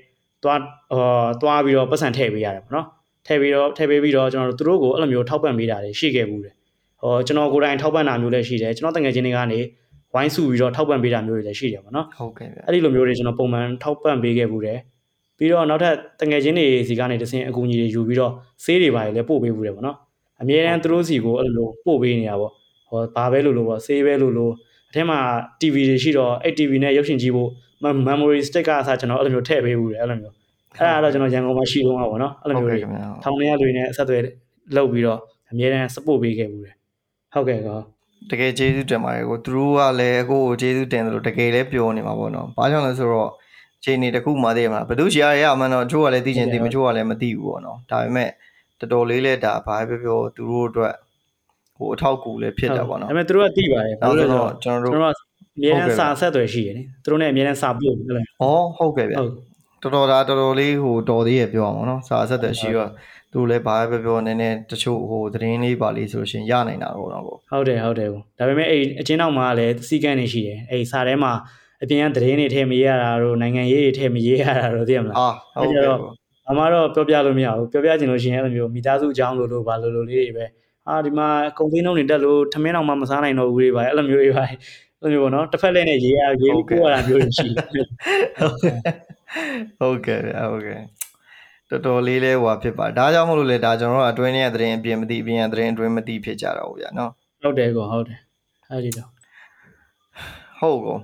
သွားဟောသွားပြီးတော့ပတ်စံထည့်ပေးရတယ်ပေါ့နော်ထည့်ပြီးတော့ထည့်ပေးပြီးတော့ကျွန်တော်တို့သူတို့ကိုအဲ့လိုမျိုးထောက်ပံ့ပေးတာတွေရှိခဲ့ဘူးတယ်ဟောကျွန်တော်ကိုယ်တိုင်ထောက်ပံ့တာမျိုးလည်းရှိတယ်ကျွန်တော်တငယ်ချင်းတွေကနေဝိုင်းစုပြီးတော့ထောက်ပံ့ပေးတာမျိုးတွေလည်းရှိတယ်ပေါ့နော်ဟုတ်ကဲ့ဗျအဲ့ဒီလိုမျိုးတွေကျွန်တော်ပုံမှန်ထောက်ပံ့ပေးခဲ့ဘူးတယ်ပြီးတော့နောက်ထပ်တငယ်ချင်းတွေစီကနေတစင်အကူအညီတွေယူပြီးတော့ဆေးတွေပါလည်းပို့ပေးဘူးတယ်ပေါ့နော်အမြဲတမ်းသူတို့စီကိုအဲ့လိုပို့ပေးနေတာပေါ့ဟောဘာပဲလို့လို့ပေါ့ဆေးပဲလို့လို့အ ထက်မှာ TV တွေရှိတော့အဲ့ TV နဲ့ရုပ်ရှင်ကြည့်ဖို့ memory stick ကအစားကျွန်တော်အဲ့လိုမျိုးထည့်ပေးဘူးတယ်အဲ့လိုမျိုးအဲ့ဒါတော့ကျွန်တော်ရန်ကုန်မှာရှိတော့မှာပေါ့နော်အဲ့လိုမျိုးတွေထောင်ထဲကလူတွေနဲ့ဆက်သွယ်လုပ်ပြီးတော့အများအား support ပေးခဲ့ဘူးတယ်ဟုတ်ကဲ့ကောတကယ်ကျေးဇူးတင်ပါတယ်ကိုသူတို့ကလည်းကိုကိုကျေးဇူးတင်တယ်လို့တကယ်လည်းပြောနေမှာပေါ့နော်ဘာကြောင့်လဲဆိုတော့ခြေနေတစ်ခုမှသိရမှာဘယ်သူရှာရရမှန်းတော့ချို့ကလည်းသိချင်သိမချို့ကလည်းမသိဘူးပေါ့နော်ဒါပေမဲ့တော်တော်လေးလဲဒါဘာပဲပြောသူတို့အတွက် ဟိုအထောက်ကူလည်းဖြစ်တာပေါ့နော်ဒါပေမဲ့သူတို့ကသိပါတယ်ဘာလို့လဲဆိုတော့ကျွန်တော်တို့ကျွန်တော်အများနဲ့စာဆက်သွယ်ရှိရယ်နိသူတို့နဲ့အများနဲ့စာပို့ပြီးလဲဩဟုတ်ကဲ့ဗျတော်တော်ဒါတော်တော်လေးဟိုတော်သေးရပြောအောင်နော်စာဆက်သွယ်ရှိတော့သူလည်းဘာပဲပြောနည်းနည်းတချို့ဟိုသတင်းလေးပါလေးဆိုလို့ရှိရင်ရနိုင်တာတော့ပေါ့ဟုတ်တယ်ဟုတ်တယ်ဒါပေမဲ့အဲ့အချင်းနောက်မှာလည်းစီကန်းနေရှိတယ်အဲ့စာထဲမှာအပြင်ကသတင်းတွေထည့်မရေးရတာတို့နိုင်ငံရေးတွေထည့်မရေးရတာတို့သိရမလားအာဟုတ်ကဲ့အမတော့ပြောပြလို့မရဘူးပြောပြချင်လို့ရှိရင်အဲ့လိုမျိုးမိသားစုအကြောင်းလို့လို့ဘာလို့လို့လေးတွေပဲ အာဒီမှာကုန်သိန်းလုံးတွေတက်လို့ထမင်းအောင်မှမစားနိုင်တော့ဘူးတွေပါအဲ့လိုမျိုးတွေပါအဲ့လိုမျိုးပေါ့နော်တစ်ဖက်လက်နဲ့ရေးရရေးပြီးကိုရတာမျိုးရှိဟုတ်ကဲ့ဟုတ်ကဲ့တော်တော်လေးလဲဟွာဖြစ်ပါဒါကြောင့်မလို့လေဒါကျွန်တော်တို့အတွင်းရဲ့သတင်းအပြင်မသိအပြင်ရဲ့သတင်းအတွင်းမသိဖြစ်ကြတော့ဘူးဗျာနော်ဟုတ်တယ်ကောဟုတ်တယ်အဲ့ဒီတော့ဟုတ်ကော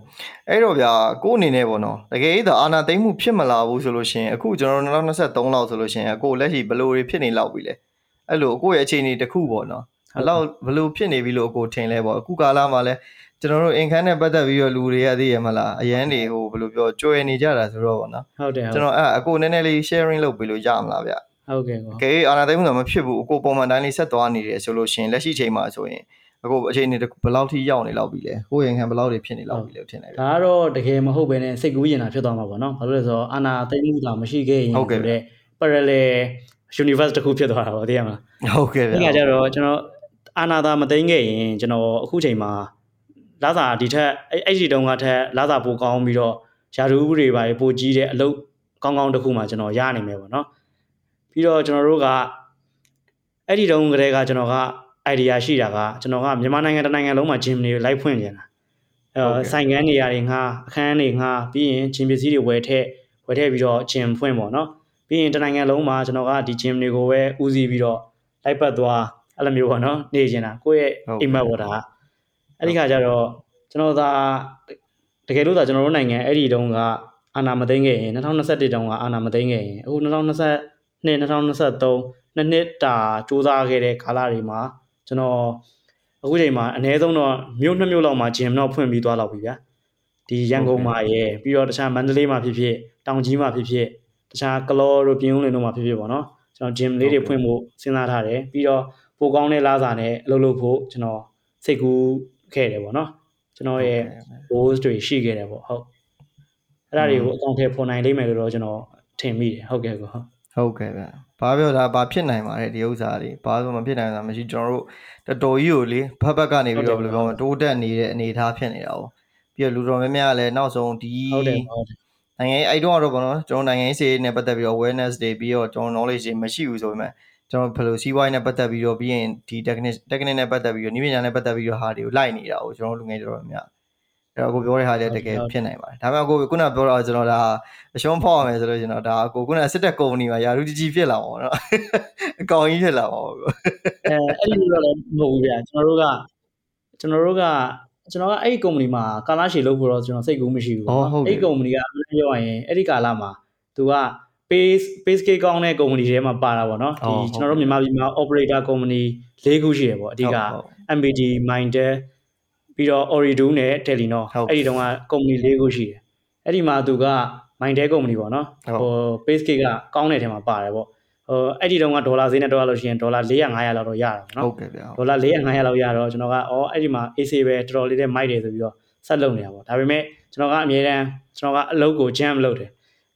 အဲ့တော့ဗျာကိုအနေနဲ့ပေါ့နော်တကယ်ဒါအာနာသိမ့်မှုဖြစ်မလာဘူးဆိုလို့ရှိရင်အခုကျွန်တော်တို့2023လောက်ဆိုလို့ရှိရင်ကိုလက်ရှိဘလို့တွေဖြစ်နေလောက်ပြီလေ အဲ့လိုကိုရဲ့အခြေအနေတစ်ခုပေါ့နော်ဘလောက်ဘလို့ဖြစ်နေပြီလို့ကိုထင်လဲပေါ့အခုကာလမှာလဲကျွန်တော်တို့အင်ခန်းနဲ့ပတ်သက်ပြီးတော့လူတွေကသိရမလားအရန်တွေဟိုဘယ်လိုပြောကြွယ်နေကြတာဆိုတော့ပေါ့နော်ဟုတ်တယ်ကျွန်တော်အဲ့အကိုနည်းနည်းလေး sharing လုပ်ပေးလို့ရမလားဗျဟုတ်ကဲ့ကောကဲအာနာသိမှုကမဖြစ်ဘူးအကိုပုံမှန်တိုင်းလေးဆက်သွားနေတယ်ဆိုလို့ရှိရင်လက်ရှိချိန်မှာဆိုရင်အခုအချိန်နေဘယ်လောက်ထိရောက်နေလောက်ပြီလဲကိုရင်ခံဘယ်လောက်တွေဖြစ်နေလောက်ပြီလဲထင်တယ်ဒါကတော့တကယ်မဟုတ်ဘဲနဲ့စိတ်ကူးရင်တာဖြစ်သွားမှာပေါ့နော်ဘာလို့လဲဆိုတော့အာနာသိမှုတာမရှိခဲ့ရင်ဆိုတော့ parallel universe တစ်ခုဖြစ်သွားတာပေါ့သိရမလားဟုတ်ကဲ့ဗျာဒီကကြတော့ကျွန်တော်အာနာသာမသိခဲ့ရင်ကျွန်တော်အခုချိန်မှာလာစာဒီထက်အဲ့အဲ့ဒီတုန်းကထက်လာစာပိုကောင်းပြီးတော့ယာတူဥပဒေပါပိုကြီးတဲ့အလုပ်ကောင်းကောင်းတစ်ခုမှကျွန်တော်ရနိုင်မယ်ပေါ့နော်ပြီးတော့ကျွန်တော်တို့ကအဲ့ဒီတုန်းကတည်းကကျွန်တော်က idea ရှိတာကကျွန်တော်ကမြန်မာနိုင်ငံတနိုင်ငံလုံးမှာ gym တွေလိုက်ဖွင့်နေတာအဲဆိုင်ကန်းနေရာတွေငှားအခန်းတွေငှားပြီးရင် gym ပစ္စည်းတွေဝယ်ထည့်ဝယ်ထည့်ပြီးတော့ gym ဖွင့်ပေါ့နော် ပြီးရင်တနိုင်ငံလုံးမှာကျွန်တော်ကဒီ gym တွေကိုပဲဦးစီးပြီးတော့လိုက်ပတ်သွားအဲ့လိုမျိုးပေါ့နော်နေကျင်တာကိုယ့်ရဲ့အိမ်မက်ဝတာအဲ့ဒီခါကျတော့ကျွန်တော်သာတကယ်လို့သာကျွန်တော်တို့နိုင်ငံအဲ့ဒီတုန်းကအာဏာမသိမ်းခဲ့ရင်2021တုန်းကအာဏာမသိမ်းခဲ့ရင်အခု2022 2023နှစ်နှစ်တာစူးစမ်းခဲ့တဲ့ကာလတွေမှာကျွန်တော်အခုချိန်မှာအနည်းဆုံးတော့မြို့နှစ်မြို့လောက်မှာဂျင်တော့ဖွင့်ပြီးသွားတော့ပြီဗျာဒီရန်ကုန်မှာရယ်ပြီးတော့တခြားမန္တလေးမှာဖြစ်ဖြစ်တောင်ကြီးမှာဖြစ်ဖြစ် တခြားကလောတို့ပြင်းဦးလင်တို့မှာဖြစ်ဖြစ်ပေါ့နော်ကျွန်တော်ဂျင်လေးတွေဖွင့်ဖို့စဉ်းစားထားတယ်ပြီးတော့ပိုကောင်းတဲ့လာစာနဲ့အလုပ်လုပ်ဖို့ကျွန်တော်စိတ်ကူးခဲ့တယ်ပေါ့နော်ကျွန်တော်ရဲ့ goals တွေရှိခဲ့တယ်ပေါ့ဟုတ်အဲ့ဒါတွေကိုအကောင့်ထဲပေါ်နိုင်လိမ့်မယ်လို့တော့ကျွန်တော်ထင်မိတယ်ဟုတ်ကဲ့ကောဟုတ်ဟုတ်ကဲ့ဗျဘာပြောတာဘာဖြစ်နိုင်ပါလဲဒီဥစ္စာတွေဘာလို့မဖြစ်နိုင်တာမရှိကျွန်တော်တို့တော်တော်ကြီးကိုလေဘက်ဘက်ကနေပြီးတော့ဘယ်လိုပြောမလဲတိုးတက်နေတဲ့အနေအထားဖြစ်နေတာ哦ပြီးတော့လူတော်များများလည်းနောက်ဆုံးဒီဟုတ်တယ်ဟုတ်တယ် နိုင်ငံရေးအဲ့တော့တော့ဘောနော်ကျွန်တော်နိုင်ငံရေးစေနဲ့ပတ်သက်ပြီးတော့ awareness တွေပြီးတော့ကျွန်တော် knowledge တွေမရှိဘူးဆိုပေမဲ့ကျွန်တော်ဘယ်လိုစီးပွားရေးနဲ့ပတ်သက်ပြီးတော့ပြီးရင်ဒီ technique technique နဲ့ပတ်သက်ပြီးတော့နည်းပညာနဲ့ပတ်သက်ပြီးတော့ဟာတွေကိုလိုက်နေတာ哦ကျွန်တော်လူငယ်တော်တော်များအဲ့တော့ကိုပြောတဲ့ဟာလည်းတကယ်ဖြစ်နိုင်ပါတယ်ဒါပေမဲ့ကိုခုနပြောတော့ကျွန်တော်ဒါအရှုံးဖောက်ရမယ်ဆိုလို့ကျွန်တော်ဒါကိုခုနစစ်တက်ကုမ္ပဏီမှာယာရုကြီးကြီးဖြစ်လာပါတော့နော်အကောင်ကြီးဖြစ်လာပါဘူးအဲအဲ့ဒီလိုတော့လည်းမဟုတ်ဘူးဗျာကျွန်တော်တို့ကကျွန်တော်တို့က ကျွန်တော်ကအဲ့ဒီကုမ္ပဏီမှာကာလရှည်လုပ်ဖို့တော့ကျွန်တော်စိတ်ကူးမရှိဘူးပေါ့နော်အဲ့ဒီကုမ္ပဏီကပြောရရင်အဲ့ဒီကာလမှာသူက base base case ကောင်းတဲ့ကုမ္ပဏီထဲမှာပါတာပေါ့နော်ဒီကျွန်တော်တို့မြန်မာပြည်မှာ operator company ၄ခုရှိရပေါ့အဓိက MBD Mindel ပြီးတော့ Oridu နဲ့ Telenor အဲ့ဒီတုန်းက company ၄ခုရှိတယ်အဲ့ဒီမှာသူက Mindel company ပေါ့နော်ဟို base case ကကောင်းတဲ့ထဲမှာပါတယ်ပေါ့ ဟိုအဲ့ဒီတုန်းကဒေါ်လာဈေးနဲ့တွက်လို့ရှိရင်ဒေါ်လာ400 500လောက်တော့ရတာပေါ့နော်ဟုတ်ကဲ့ဗျာဒေါ်လာ400 500လောက်ရတော့ကျွန်တော်ကအော်အဲ့ဒီမှာ AC ပဲတော်တော်လေးနဲ့မိုက်တယ်ဆိုပြီးတော့ဆက်လုပ်နေတာပေါ့ဒါပေမဲ့ကျွန်တော်ကအမြဲတမ်းကျွန်တော်ကအလုပ်ကို jam လုပ်တယ်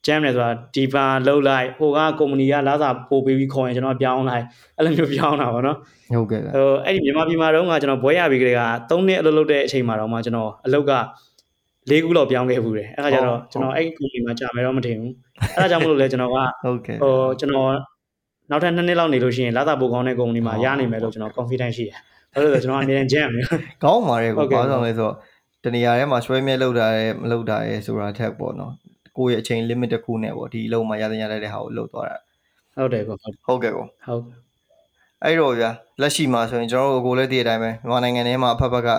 jam တယ်ဆိုတာဒီပါလှုပ်လိုက်ဟိုကကုမ္ပဏီကလာစာပို့ပေးပြီးခေါ်ရင်ကျွန်တော်ပြောင်းလိုက်အဲ့လိုမျိုးပြောင်းတာပေါ့နော်ဟုတ်ကဲ့ဟိုအဲ့ဒီမြန်မာပြည်မှာတော့ကကျွန်တော်ဘွဲရပြီးကလေးက3နှစ်အလုပ်လုပ်တဲ့အချိန်မှာတော့မှကျွန်တော်အလုပ်က၄ခုလောက်ပြောင်းခဲ့ဘူးတယ်အဲ့ဒါကြတော့ကျွန်တော်အဲ့ဒီကုမ္ပဏီမှာကြာမယ်တော့မထင်ဘူးအဲ့ဒါကြောင့်မလို့လဲကျွန်တော်ကဟုတ်ကဲ့ဟိုကျွန်တော် နောက်ထပ်2နှစ်လောက်နေလို့ရှိရင်လာစာပို့ကောင်းတဲ့ကုမ္ပဏီမှာရနိုင်မယ်လို့ကျွန်တော် confidence ရှိတယ်ဘာလို့လဲဆိုတော့ကျွန်တော်အမြဲတမ်း jam နေကောင်းပါတယ်ကိုဘာလို့လဲဆိုတော့တနေရာထဲမှာရွှဲမြဲလောက်တာရဲမလောက်တာရဲဆိုတာထက်ပေါ့နော်ကိုယ့်ရဲ့အချိန် limit တစ်ခုနဲ့ပေါ့ဒီအလုံးမှာရတဲ့ရတဲ့ဟာကိုလုပ်သွားတာဟုတ်တယ်ကောဟုတ်ကဲ့ကောဟုတ်အဲ့တော့ဗျာလက်ရှိမှာဆိုရင်ကျွန်တော်တို့ကိုလည်းတည်တဲ့အတိုင်းပဲမြန်မာနိုင်ငံထဲမှာအဖက်ဖက်က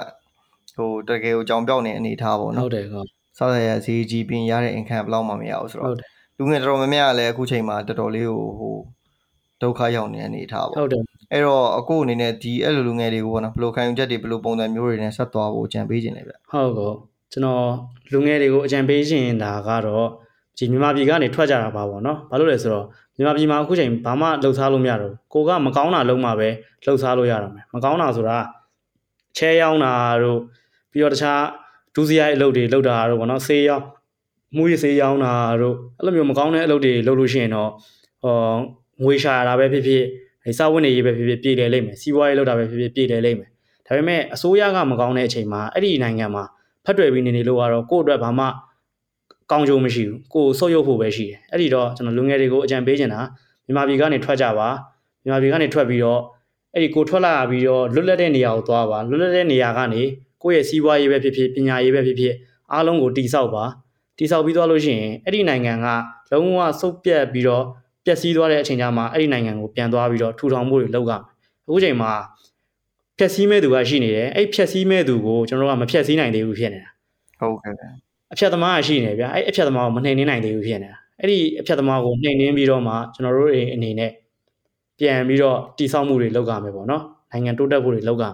ဟိုတကယ်ကိုကြောင်ပြောက်နေအနေထားပေါ့နော်ဟုတ်တယ်ကောစားရရဈေးကြီးပြင်ရတဲ့ income ဘယ်လောက်မှမရဘူးဆိုတော့ဟုတ်တယ်လူငယ်တော်တော်များများကလည်းအခုချိန်မှာတော်တော်လေးကိုဟို ဒုက္ခရောက်နေတဲ့အနေအထားပေါ့ဟုတ်တယ်အဲ့တော့အခုအနေနဲ့ဒီအဲ့လိုလူငယ်တွေကိုပေါ့နော်ဘယ်လိုခံယူချက်တွေဘယ်လိုပုံစံမျိုးတွေနဲ့ဆက်သွားဖို့ကြံပေးခြင်းလဲဗျဟုတ်ကောကျွန်တော်လူငယ်တွေကိုအကြံပေးရှင်တာကတော့ဒီမြန်မာပြည်ကနေထွက်ကြတာပါပေါ့နော်ဘာလို့လဲဆိုတော့မြန်မာပြည်မှာအခုချိန်ဘာမှလှုပ်ရှားလို့မရတော့ဘူးကိုကမကောင်းတာလုံးမှပဲလှုပ်ရှားလို့ရတော့မယ်မကောင်းတာဆိုတာချဲရောင်းတာတို့ပြီးတော့တခြားဒုစရိုက်အလုပ်တွေလုပ်တာတို့ပေါ့နော်ဆေးရောင်းမှုရဆေးရောင်းတာတို့အဲ့လိုမျိုးမကောင်းတဲ့အလုပ်တွေလုပ်လို့ရှိရင်တော့ဟော ငွေရှာတာပဲဖြစ်ဖြစ်အဲစာဝန်တွေရေးပဲဖြစ်ဖြစ်ပြည်တယ်လိမ့်မယ်စီးပွားရေးလုပ်တာပဲဖြစ်ဖြစ်ပြည်တယ်လိမ့်မယ်ဒါပေမဲ့အစိုးရကမကောင်းတဲ့အချိန်မှာအဲ့ဒီနိုင်ငံမှာဖတ်တွေ့ပြီးနေနေလို့ကတော့ကိုယ့်အတွက်ဘာမှကောင်းကျိုးမရှိဘူးကိုယ်ဆုတ်ယုတ်ဖို့ပဲရှိတယ်အဲ့ဒီတော့ကျွန်တော်လူငယ်တွေကိုအကြံပေးချင်တာမြန်မာပြည်ကနေထွက်ကြပါမြန်မာပြည်ကနေထွက်ပြီးတော့အဲ့ဒီကိုထွက်လာပြီးတော့လွတ်လပ်တဲ့နေရာကိုသွားပါလွတ်လပ်တဲ့နေရာကနေကိုယ့်ရဲ့စီးပွားရေးပဲဖြစ်ဖြစ်ပညာရေးပဲဖြစ်ဖြစ်အားလုံးကိုတိဆောက်ပါတိဆောက်ပြီးသွားလို့ရှိရင်အဲ့ဒီနိုင်ငံကလုံးဝစုပ်ပြတ်ပြီးတော့ ပျက်စီးသွားတဲ့အချိန်ကျမှအဲ့ဒီနိုင်ငံကိုပြန်သွားပြီးတော့ထူထောင်မှုတွေလုပ်ရမယ်အခုချိန်မှာဖြက်စီးမဲ့သူကရှိနေတယ်အဲ့ဖြက်စီးမဲ့သူကိုကျွန်တော်တို့ကမဖြက်စီးနိုင်သေးဘူးဖြစ်နေတာဟုတ်ကဲ့ဗျအဖြတ်သမားကရှိနေဗျာအဲ့အဖြတ်သမားကိုမနှိမ်နှင်းနိုင်သေးဘူးဖြစ်နေတာအဲ့ဒီအဖြတ်သမားကိုနှိမ်နှင်းပြီးတော့မှကျွန်တော်တို့တွေအနေနဲ့ပြန်ပြီးတော့တိဆောက်မှုတွေလုပ်ကြမယ်ပေါ့နော်နိုင်ငံတိုးတက်ဖို့တွေလုပ်ကြမယ်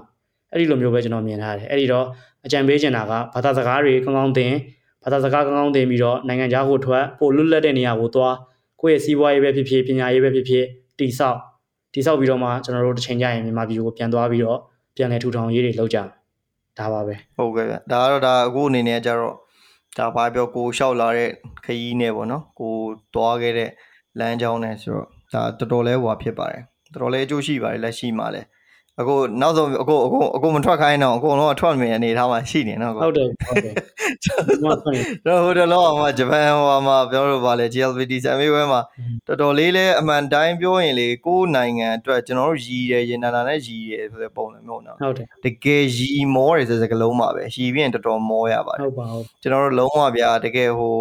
အဲ့ဒီလိုမျိုးပဲကျွန်တော်မြင်ထားတယ်အဲ့ဒီတော့အကြံပေးချင်တာကဘာသာစကားတွေကောင်းကောင်းသင်ဘာသာစကားကောင်းကောင်းသင်ပြီးတော့နိုင်ငံခြားကိုထွက်ပိုလွတ်လပ်တဲ့နေရာကိုသွား ကိုယ့်ရဲ့စီးပွားရေးပဲဖြစ်ဖြစ်ပညာရေးပဲဖြစ်ဖြစ်တိဆောက်တိဆောက်ပြီးတော့မှကျွန်တော်တို့တစ်ချိန်ကျရင်မြန်မာပြည်ကိုပြန်သွားပြီးတော့ပြန်လည်ထူထောင်ရေးတွေလုပ်ကြမယ်ဒါပါပဲဟုတ်ကဲ့ဗျဒါကတော့ဒါအခုအနေနဲ့ကျတော့ဒါဘာပြောကိုလျှောက်လာတဲ့ခရီးနဲ့ပေါ့နော်ကိုသွားခဲ့တဲ့လမ်းကြောင်းနဲ့ဆိုတော့ဒါတော်တော်လဲဟွာဖြစ်ပါတယ်တော်တော်လဲအကျိုးရှိပါတယ်လက်ရှိမှာလဲ အခုနောက်ဆုံးအခုအခုအခုမထွက်ခိုင်းတော့အကုန်လုံးကထွက်မယ်အနေထားမှာရှိနေနော်ဟုတ်တယ်ဟုတ်တယ်ဒီမှာဖွင့်တော့ဟိုတလောကမှဂျပန်ဟိုမှာပြောလို့ပါလေ GLPT ဆံမေးပွဲမှာတော်တော်လေးလဲအမှန်တိုင်းပြောရင်လေကိုယ်နိုင်ငံအတွက်ကျွန်တော်တို့ရည်တယ်ရင်နာနာနဲ့ရည်တယ်ဆိုတဲ့ပုံစံမျိုးနော်ဟုတ်တယ်တကယ်ရည်မောတယ်ဆိုတဲ့စကားလုံးပါပဲရည်ပြီးရင်တော်တော်မောရပါတယ်ဟုတ်ပါဟုတ်ကျွန်တော်တို့လုံးဝဗျာတကယ်ဟို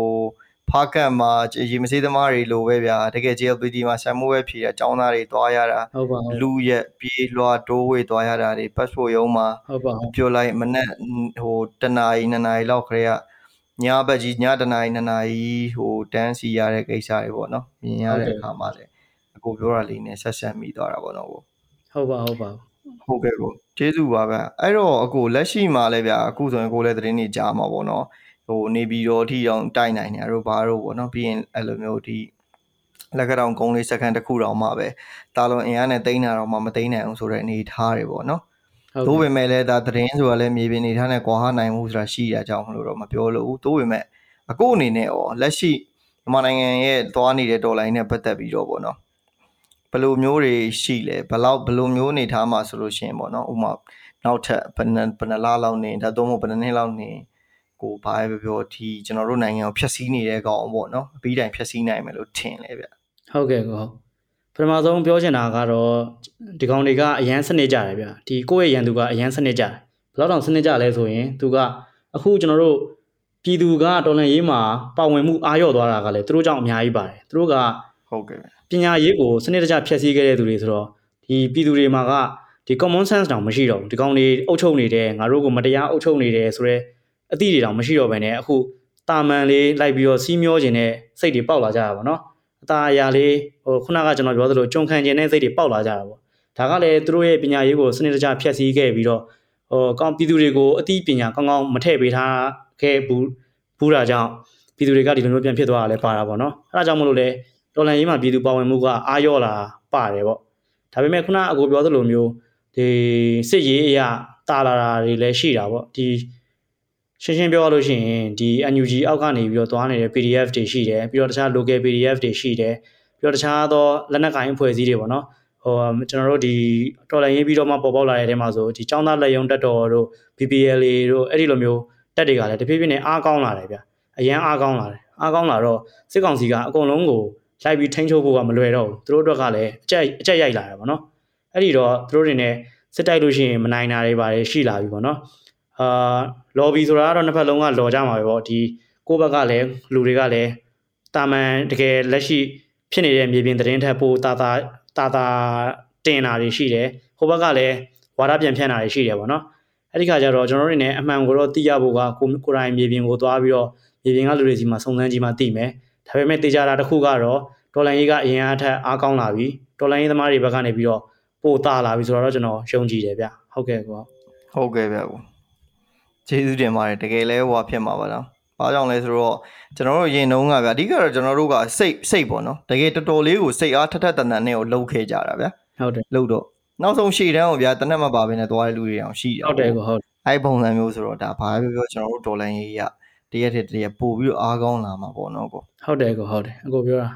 ဖားကတ်မှာရေမစေးသမားတွေလိုပဲဗျာတကယ် GLPT မှာဆံမိုးပဲဖြေတာចောင်းသားတွေတွားရတာဟုတ်ပါဟုတ်လူရက်ပြေးလွှာတိုးဝေးတွားရတာတွေ passport ရုံးမှာဟုတ်ပါဟုတ်ပြောလိုက်မနဲ့ဟိုတနာရီနှစ်နာရီလောက်ခရေကညဘက်ကြီးညတနာရီနှစ်နာရီဟိုတန်းစီရတဲ့ကိစ္စတွေပေါ့နော်မြင်ရတဲ့အခါမှာလည်းအကိုပြောတာလေးနဲ့ဆက်ဆက်မိသွားတာပေါ့နော်ကိုဟုတ်ပါဟုတ်ပါဟုတ်ကဲ့ကိုကျေးဇူးပါဗျအဲ့တော့အကိုလက်ရှိမှာလည်းဗျအခုဆိုရင်ကိုလည်းသတင်းတွေကြားမှာပေါ့နော် ဟိုနေပြီးတော့အထီအောင်တိုက်နိုင်နေရတော့ဘာလို့ပေါ့နော်ပြီးရင်အဲ့လိုမျိုးဒီလက်ကတောင်ကုန်းလေးစက္ကန့်တစ်ခုတောင်မှပဲတာလွန်အင်အားနဲ့တိန်းတာတော့မှမတိန်းနိုင်အောင်ဆိုတဲ့အနေထားတွေပေါ့နော်ဟုတ်သို့ပေမဲ့လည်းဒါသတင်းဆိုတာလည်းမြေပြင်အနေထားနဲ့ကွာဟနိုင်မှုဆိုတာရှိရကြအောင်လို့တော့မပြောလို့ဘူးသို့ပေမဲ့အခုအနေနဲ့ရောလက်ရှိမြန်မာနိုင်ငံရဲ့သွားနေတဲ့ဒေါ်လာရင်းနဲ့ပတ်သက်ပြီးတော့ပေါ့နော်ဘယ်လိုမျိုးတွေရှိလဲဘယ်လောက်ဘယ်လိုမျိုးအနေထားမှာဆိုလို့ရှိရင်ပေါ့နော်ဥပမာနောက်ထပ်ဘယ်နှစ်ဘယ်နှစ်လလောက်နေဒါသုံးဖို့ဘယ်နှစ်နှစ်လောက်နေ ကိုဘာပဲပြောပြောဒီကျွန်တော်တို့နိုင်ငံကိုဖျက်ဆီးနေတဲ့ကောင်ပေါ့နော်အပြီးတိုင်ဖျက်ဆီးနိုင်မယ်လို့ထင်လဲဗျဟုတ်ကဲ့ကောပထမဆုံးပြောချင်တာကတော့ဒီကောင်တွေကအရန်စနစ်ကြတယ်ဗျဒီကိုယ့်ရဲ့ရန်သူကအရန်စနစ်ကြတယ်ဘယ်တော့တောင်စနစ်ကြလဲဆိုရင်သူကအခုကျွန်တော်တို့ပြည်သူကတော်လန်ရေးမှာပါဝင်မှုအားလျော့သွားတာကလည်းသူတို့ကြောင့်အများကြီးပါတယ်သူတို့ကဟုတ်ကဲ့ဗျပညာရေးကိုစနစ်တကျဖျက်ဆီးခဲ့တဲ့သူတွေဆိုတော့ဒီပြည်သူတွေမှာကဒီ common sense တောင်မရှိတော့ဘူးဒီကောင်တွေအုပ်ချုပ်နေတယ်ငါတို့ကိုမတရားအုပ်ချုပ်နေတယ်ဆိုတော့ အသည့်တွေတောင်မရှိတော့ဘဲနဲ့အခုတာမန်လေးလိုက်ပြီးတော့စီးမျောခြင်းနဲ့စိတ်တွေပေါက်လာကြတာပေါ့နော်အตาအရာလေးဟိုခုနကကျွန်တော်ပြောသလိုကြုံခံခြင်းနဲ့စိတ်တွေပေါက်လာကြတာပေါ့ဒါကလည်းသူတို့ရဲ့ပညာရေးကိုစနစ်တကျဖျက်ဆီးခဲ့ပြီးတော့ဟိုကောင်းပြည်သူတွေကိုအသိပညာကောင်းကောင်းမထည့်ပေးထားခဲ့ဘူးဘူးတာကြောင့်ပြည်သူတွေကဒီလိုမျိုးပြန်ဖြစ်သွားတာလည်းပါတာပေါ့နော်အဲဒါကြောင့်မလို့လဲတော်လန်ရေးမှာပြည်သူပါဝင်မှုကအားရော့လာပါတယ်ပေါ့ဒါပေမဲ့ခုနအကိုပြောသလိုမျိုးဒီစစ်ရေးအရာတာလာတာတွေလည်းရှိတာပေါ့ဒီ ရှင်းရှင်းပြောရလို့ရှိရင်ဒီ NUG အောက်ကနေပြီးတော့သွားနေတဲ့ PDF တွေရှိတယ်ပြီးတော့တခြား local PDF တွေရှိတယ်ပြီးတော့တခြားသောလက်နက်ကိုင်အဖွဲ့အစည်းတွေပေါ့နော်ဟိုကျွန်တော်တို့ဒီတော်လန်ရေးပြီးတော့မှပေါ်ပေါက်လာတဲ့အဲမှာဆိုဒီចောင်းသားလက်ယုံတက်တော်တို့ BPLA တို့အဲ့ဒီလိုမျိုးတက်တွေကလည်းတဖြည်းဖြည်းနဲ့အားကောင်းလာတယ်ဗျအရန်အားကောင်းလာတယ်အားကောင်းလာတော့စစ်ကောင်စီကအကုန်လုံးကိုလိုက်ပြီးထိန်းချုပ်ဖို့ကမလွယ်တော့ဘူးသူတို့အတွက်ကလည်းအကြက်အကြက်ရိုက်လာတယ်ဗောနော်အဲ့ဒီတော့သူတို့တွေနဲ့စစ်တိုက်လို့ရှိရင်မနိုင်တာတွေပါတယ်ရှိလာပြီဗောနော် အာလော်ဘီဆိုတာကတော့နှစ်ဖက်လုံးကလော်ကြမှာပဲဗောဒီကိုယ့်ဘက်ကလည်းလူတွေကလည်းတာမန်တကယ်လက်ရှိဖြစ်နေတဲ့မြေပြင်သတင်းထက်ပိုတာတာတာတာတင်တာတွေရှိတယ်ဟိုဘက်ကလည်းဝါဒပြန်ဖြန့်တာတွေရှိတယ်ဗောနော်အဲ့ဒီခါကျတော့ကျွန်တော်တို့တွေနဲ့အမှန်ကိုတော့သိရဖို့ကကိုကိုယ်တိုင်မြေပြင်ကိုသွားပြီးတော့မြေပြင်ကလူတွေစီမှာစုံစမ်းကြည့်မှသိမယ်ဒါပေမဲ့တေချာတာတစ်ခုကတော့တော်လန်ရေးကအရင်အထက်အားကောင်းလာပြီတော်လန်ရေးသမားတွေဘက်ကနေပြီးတော့ပို့တာလာပြီဆိုတော့ကျွန်တော်ယုံကြည်တယ်ဗျဟုတ်ကဲ့ကောဟုတ်ကဲ့ဗျကို ကျေးဇူးတင်ပါတယ်တကယ်လဲဟိုဖြစ်မှာပါလားဘာကြောင့်လဲဆိုတော့ကျွန်တော်တို့ရင်တုံးကဗျအဓိကတော့ကျွန်တော်တို့ကစိတ်စိတ်ပေါ့နော်တကယ်တော်တော်လေးကိုစိတ်အားထက်ထက်တန်တန်နဲ့ကိုလှုပ်ခဲ့ကြတာဗျဟုတ်တယ်လှုပ်တော့နောက်ဆုံးရှေ့တန်းကိုဗျာတနက်မပါဘဲနဲ့သွားတဲ့လူတွေအောင်ရှိတယ်ဟုတ်တယ်ကိုဟုတ်အဲ့ပုံစံမျိုးဆိုတော့ဒါဘာပဲပြောကျွန်တော်တို့ဒေါ်လာရေးရတရက်တည်းတရက်ပို့ပြီးတော့အားကောင်းလာမှာပေါ့နော်ကိုဟုတ်တယ်ကိုဟုတ်တယ်အကိုပြောတာ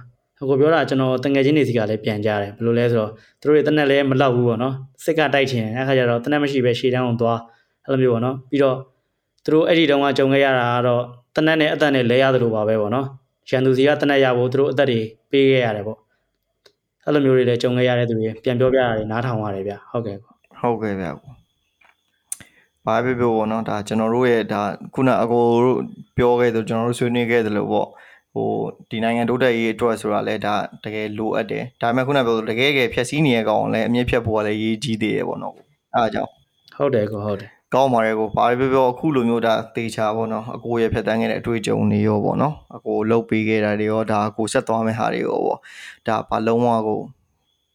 အကိုပြောတာကျွန်တော်တငယ်ချင်းတွေစီကလည်းပြန်ကြတယ်ဘယ်လိုလဲဆိုတော့သူတို့တွေတနက်လည်းမလောက်ဘူးပေါ့နော်စစ်ကတိုက်ချင်အဲ့ခါကျတော့တနက်မရှိပဲရှေ့တန်းအောင်သွားအဲ့လိုမျိုးပေါ့နော်ပြီးတော့ သူတို့အဲ့ဒီတုန်းကကြုံခဲ့ရတာကတော့တနက်နဲ့အသက်နဲ့လဲရတယ်လို့ပါပဲပေါ့နော်ရန်သူစီကတနက်ရဖို့သူတို့အသက်တွေပေးခဲ့ရတယ်ပေါ့အဲ့လိုမျိုးတွေလည်းကြုံခဲ့ရတဲ့သူတွေပြန်ပြောပြရတယ်နားထောင်ရတယ်ဗျဟုတ်ကဲ့ဟုတ်ကဲ့ဗျဘာပဲပြောပေါ့နော်ဒါကျွန်တော်တို့ရဲ့ဒါခုနအကိုတို့ပြောခဲ့သလိုကျွန်တော်တို့ဆွေးနွေးခဲ့သလိုပေါ့ဟိုဒီနိုင်ငံတိုးတက်ရေးအတွက်ဆိုတာလဲဒါတကယ်လိုအပ်တယ်ဒါပေမဲ့ခုနပြောသလိုတကယ်ကယ်ဖြည့်ဆည်းနေရကောင်လည်းအမြင့်ဖြတ်ဖို့ကလည်းရေးကြီးသေးတယ်ပေါ့နော်အဲအကြောင်းဟုတ်တယ်ကိုဟုတ်တယ် ကောင်းပါတယ်ကိုဘာပဲပြောပြောအခုလိုမျိုးဒါသေချာပေါ့နော်အကိုရဲ့ဖြတ်တန်းခဲ့တဲ့အတွေ့အကြုံတွေရောပေါ့နော်အကိုလှုပ်ပေးခဲ့တာတွေရောဒါအကိုဆက်သွားမယ့်ဟာတွေရောပေါ့ဒါဘာလုံးဝကို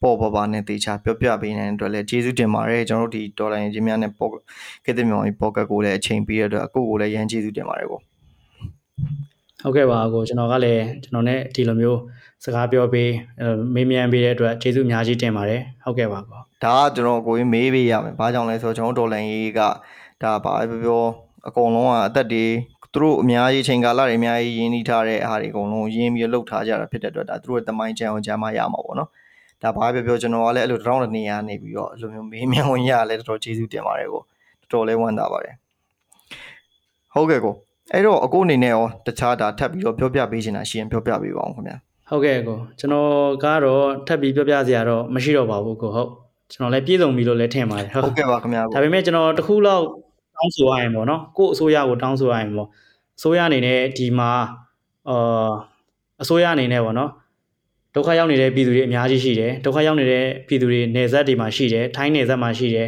ပေါ်ပေါ်ပါနဲ့တေချာပြောပြပေးနေတဲ့အတွက်လည်းကျေးဇူးတင်ပါတယ်ကျွန်တော်တို့ဒီဒေါ်လာရင်ချင်းများနဲ့ပေါ့ကဲတဲ့မြောင်ကြီးပေါ့ကတ်ကိုလည်းအချိန်ပေးရတဲ့အတွက်အခုကိုလည်းရန်ကျေးဇူးတင်ပါတယ်ကိုဟုတ်ကဲ့ပါကိုကျွန်တော်ကလည်းကျွန်တော် ਨੇ ဒီလိုမျိုးစကားပြောပေးမေးမြန်းပေးတဲ့အတွက်ကျေးဇူးအများကြီးတင်ပါတယ်ဟုတ်ကဲ့ပါကော ဒါကကျွန်တော်ကိုကြီးမေးပေးရမယ်ဘာကြောင့်လဲဆိုတော့ကျွန်တော်ဒေါ်လာရေးကဒါဘာပဲပြောအကုန်လုံးကအသက်တွေသူတို့အများကြီးချိန်ကာလတွေအများကြီးရင်းနှီးထားတဲ့အားတွေအကုန်လုံးရင်းပြီးလှုပ်ထားကြတာဖြစ်တဲ့အတွက်ဒါသူတို့ရဲ့တမိုင်းချန်အောင်ဂျမ်းမရမှာပေါ့နော်ဒါဘာပဲပြောကျွန်တော်ကလည်းအဲ့လိုတောင်းတဲ့နေရာနေပြီးတော့အဲ့လိုမျိုးမေးမြန်းဝင်ရလဲတော်တော်ကျေးဇူးတင်ပါတယ်ကိုတော်တော်လေးဝမ်းသာပါတယ်ဟုတ်ကဲ့ကိုအဲ့တော့အကိုအနေနဲ့ရောတခြားဒါထပ်ပြီးတော့ပြောပြပေးချင်တာရှိရင်ပြောပြပေးပါအောင်ခင်ဗျာဟုတ်ကဲ့ကိုကျွန်တော်ကတော့ထပ်ပြီးပြောပြစရာတော့မရှိတော့ပါဘူးကိုဟုတ် ကျွန်တော်လည်းပြည့်စုံပြီလို့လည်းထင်ပါတယ်ဟုတ်ကဲ့ပါခင်ဗျာဒါပေမဲ့ကျွန်တော်တခုလောက်တောင်းဆိုရရင်ပေါ့နော်ကို့အစိုးရကိုတောင်းဆိုရရင်ပေါ့အစိုးရအနေနဲ့ဒီမှာအာအစိုးရအနေနဲ့ပေါ့နော်ဒုက္ခရောက်နေတဲ့ပြည်သူတွေအများကြီးရှိတယ်ဒုက္ခရောက်နေတဲ့ပြည်သူတွေနယ်စပ်တွေမှာရှိတယ်ထိုင်းနယ်စပ်မှာရှိတယ်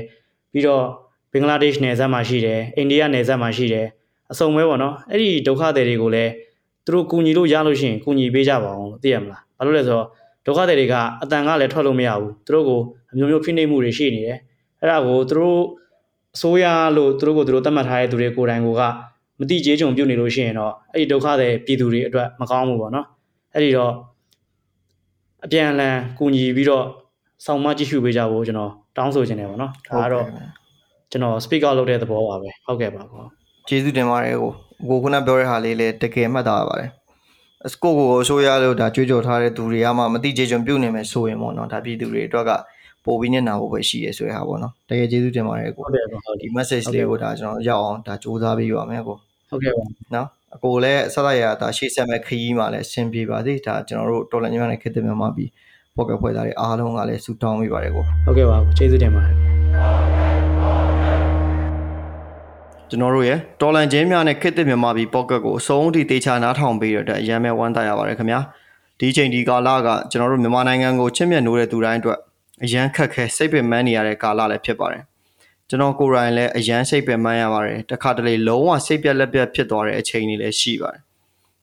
ပြီးတော့ဘင်္ဂလားဒေ့ရှ်နယ်စပ်မှာရှိတယ်အိန္ဒိယနယ်စပ်မှာရှိတယ်အစုံပဲပေါ့နော်အဲ့ဒီဒုက္ခတွေတွေကိုလည်းသူတို့ကူညီလို့ရလို့ရှိရင်ကူညီပေးကြပါအောင်လို့သိရမလားဘာလို့လဲဆိုတော့ဒုက္ခတွေတွေကအတန်ကလည်းထွက်လို့မရဘူးသူတို့ကို အမျိုးမျိုးဖိနှိပ်မှုတွေရှိနေတယ်အဲ့ဒါကိုသူတို့အစိုးရလို့သူတို့ကိုသူတို့သတ်မှတ်ထားတဲ့သူတွေကိုယ်တိုင်ကမတိကျေးကြုံပြုတ်နေလို့ရှိရင်တော့အဲ့ဒီဒုက္ခတွေပြည်သူတွေအတွက်မကောင်းဘူးပေါ့နော်အဲ့ဒီတော့အပြန်အလှန်ကူညီပြီးတော့ဆောင်မကြည့်ရှုပေးကြဖို့ကျွန်တော်တောင်းဆိုချင်တယ်ပေါ့နော်ဒါကတော့ကျွန်တော် speak out လုပ်တဲ့သဘောပါပဲဟုတ်ကဲ့ပါကောကျေးဇူးတင်ပါတယ်ကိုကိုခုနပြောတဲ့ဟာလေးလည်းတကယ်မှတ်သားပါတယ်အစကိုကိုအစိုးရလို့ဒါကြွေးကြော်ထားတဲ့သူတွေကမှမတိကျေကြုံပြုတ်နေမယ်ဆိုရင်ပေါ့နော်ဒါပြည်သူတွေအတွက်က ပို့ပြီးနေတာဖို့ပဲရှိရဲဆိုတဲ့ဟာပေါ့နော်တကယ်ကျေးဇူးတင်ပါတယ်ကိုဒီ message လေးကိုဒါကျွန်တော်ရောက်အောင်ဒါစူးစမ်းပေးပါမယ်ကိုဟုတ်ကဲ့ပါနော်အကိုလည်းဆက်လိုက်ရတာရှေ့ဆက်မဲ့ခရီးမှာလည်းအဆင်ပြေပါစေဒါကျွန်တော်တို့တော်လန်ညီမနဲ့ခေတ္တမြန်မာပြည်ပေါ့ကဖွဲ့သားတွေအားလုံးကလည်းဆူတောင်းပေးပါတယ်ကိုဟုတ်ကဲ့ပါကျေးဇူးတင်ပါတယ်ကျွန်တော်တို့ရဲ့တော်လန်ချင်းများနဲ့ခေတ္တမြန်မာပြည်ပေါ့ကတ်ကိုအဆုံးထိတေချာနားထောင်ပေးရတဲ့အရန်မဲ့ဝမ်းသာရပါတယ်ခင်ဗျာဒီချိန်ဒီကာလကကျွန်တော်တို့မြန်မာနိုင်ငံကိုချစ်မြတ်နိုးတဲ့သူတိုင်းအတွက် အရန်ခက်ခဲစိတ်ပင်ပန်းနေရတဲ့ကာလလည်းဖြစ်ပါတယ်ကျွန်တော်ကိုယ်တိုင်လည်းအရန်စိတ်ပင်ပန်းရပါတယ်တခါတလေလုံးဝစိတ်ပြက်လက်ပြက်ဖြစ်သွားတဲ့အချိန်တွေလည်းရှိပါတယ်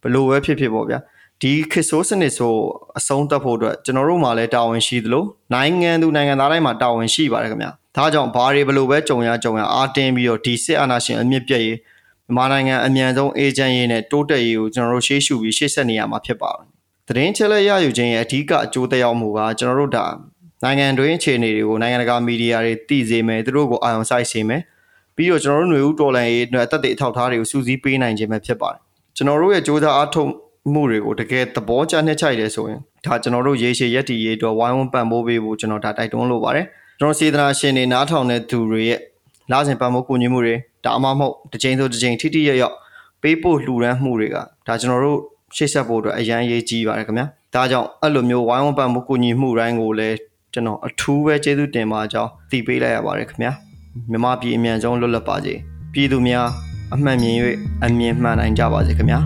ဘလို့ပဲဖြစ်ဖြစ်ပေါ့ဗျာဒီခစ်ဆိုးစနစ်ဆိုအဆုံးသတ်ဖို့အတွက်ကျွန်တော်တို့မှာလည်းတာဝန်ရှိသလိုနိုင်ငံသူနိုင်ငံသားတိုင်းမှာတာဝန်ရှိပါတယ်ခင်ဗျာဒါကြောင့်ဘာတွေဘလို့ပဲကြုံရကြုံရအာတင်းပြီးတော့ဒီစစ်အာဏာရှင်အမြင့်ပြည့်ရေးမြန်မာနိုင်ငံအမြန်ဆုံးအေဂျင့်ရေးနဲ့တိုးတက်ရေးကိုကျွန်တော်တို့ရှေ့ရှုပြီးရှေ့ဆက်နေရမှာဖြစ်ပါတယ်သတင်းချက်လက်ရယူခြင်းရဲ့အဓိကအကျိုးသက်ရောက်မှုကကျွန်တော်တို့ဒါ နိုင်ငံတွင်းအခြေအနေတွေကိုနိုင်ငံတကာမီဒီယာတွေသိစေမယ်သူတို့ကိုအာရုံစိုက်စေမယ်ပြီးတော့ကျွန်တော်တို့ຫນွေဦးတော်လန်ရေးအတွက်အသက်တွေအထောက်အထားတွေကိုစူးစီးပေးနိုင်ခြင်းပဲဖြစ်ပါတယ်ကျွန်တော်တို့ရဲ့စ조사အားထုတ်မှုတွေကိုတကယ်သဘောကျနှစ်ချိုက်တယ်ဆိုရင်ဒါကျွန်တော်တို့ရေရှည်ရက်တည်ရေးအတွက်ဝိုင်းဝန်းပံ့ပိုးပေးဖို့ကျွန်တော်ဒါတိုက်တွန်းလိုပါတယ်ကျွန်တော်စေတနာရှင်တွေနားထောင်တဲ့သူတွေရဲ့လာစဉ်ပံ့ပိုးကူညီမှုတွေဒါအမှမဟုတ်တစ်ချိန်ဆိုတစ်ချိန်ထိထိရရောက်ပေးဖို့လှူဒန်းမှုတွေကဒါကျွန်တော်တို့ရှေ့ဆက်ဖို့အတွက်အရန်ရေးကြီးပါတယ်ခင်ဗျာဒါကြောင့်အဲ့လိုမျိုးဝိုင်းဝန်းပံ့ပိုးကူညီမှုတိုင်းကိုလည်း ကျွန်တော်အထူးပဲကျေးဇူးတင်ပါကြောင်းတည်ပေးလိုက်ရပါတယ်ခင်ဗျာမြမပြည်အမြန်ဆုံးလွတ်လပ်ပါစေပြည်သူများအမှန်မြင်၍အမြင်မှန်နိုင်ကြပါစေခင်ဗျာ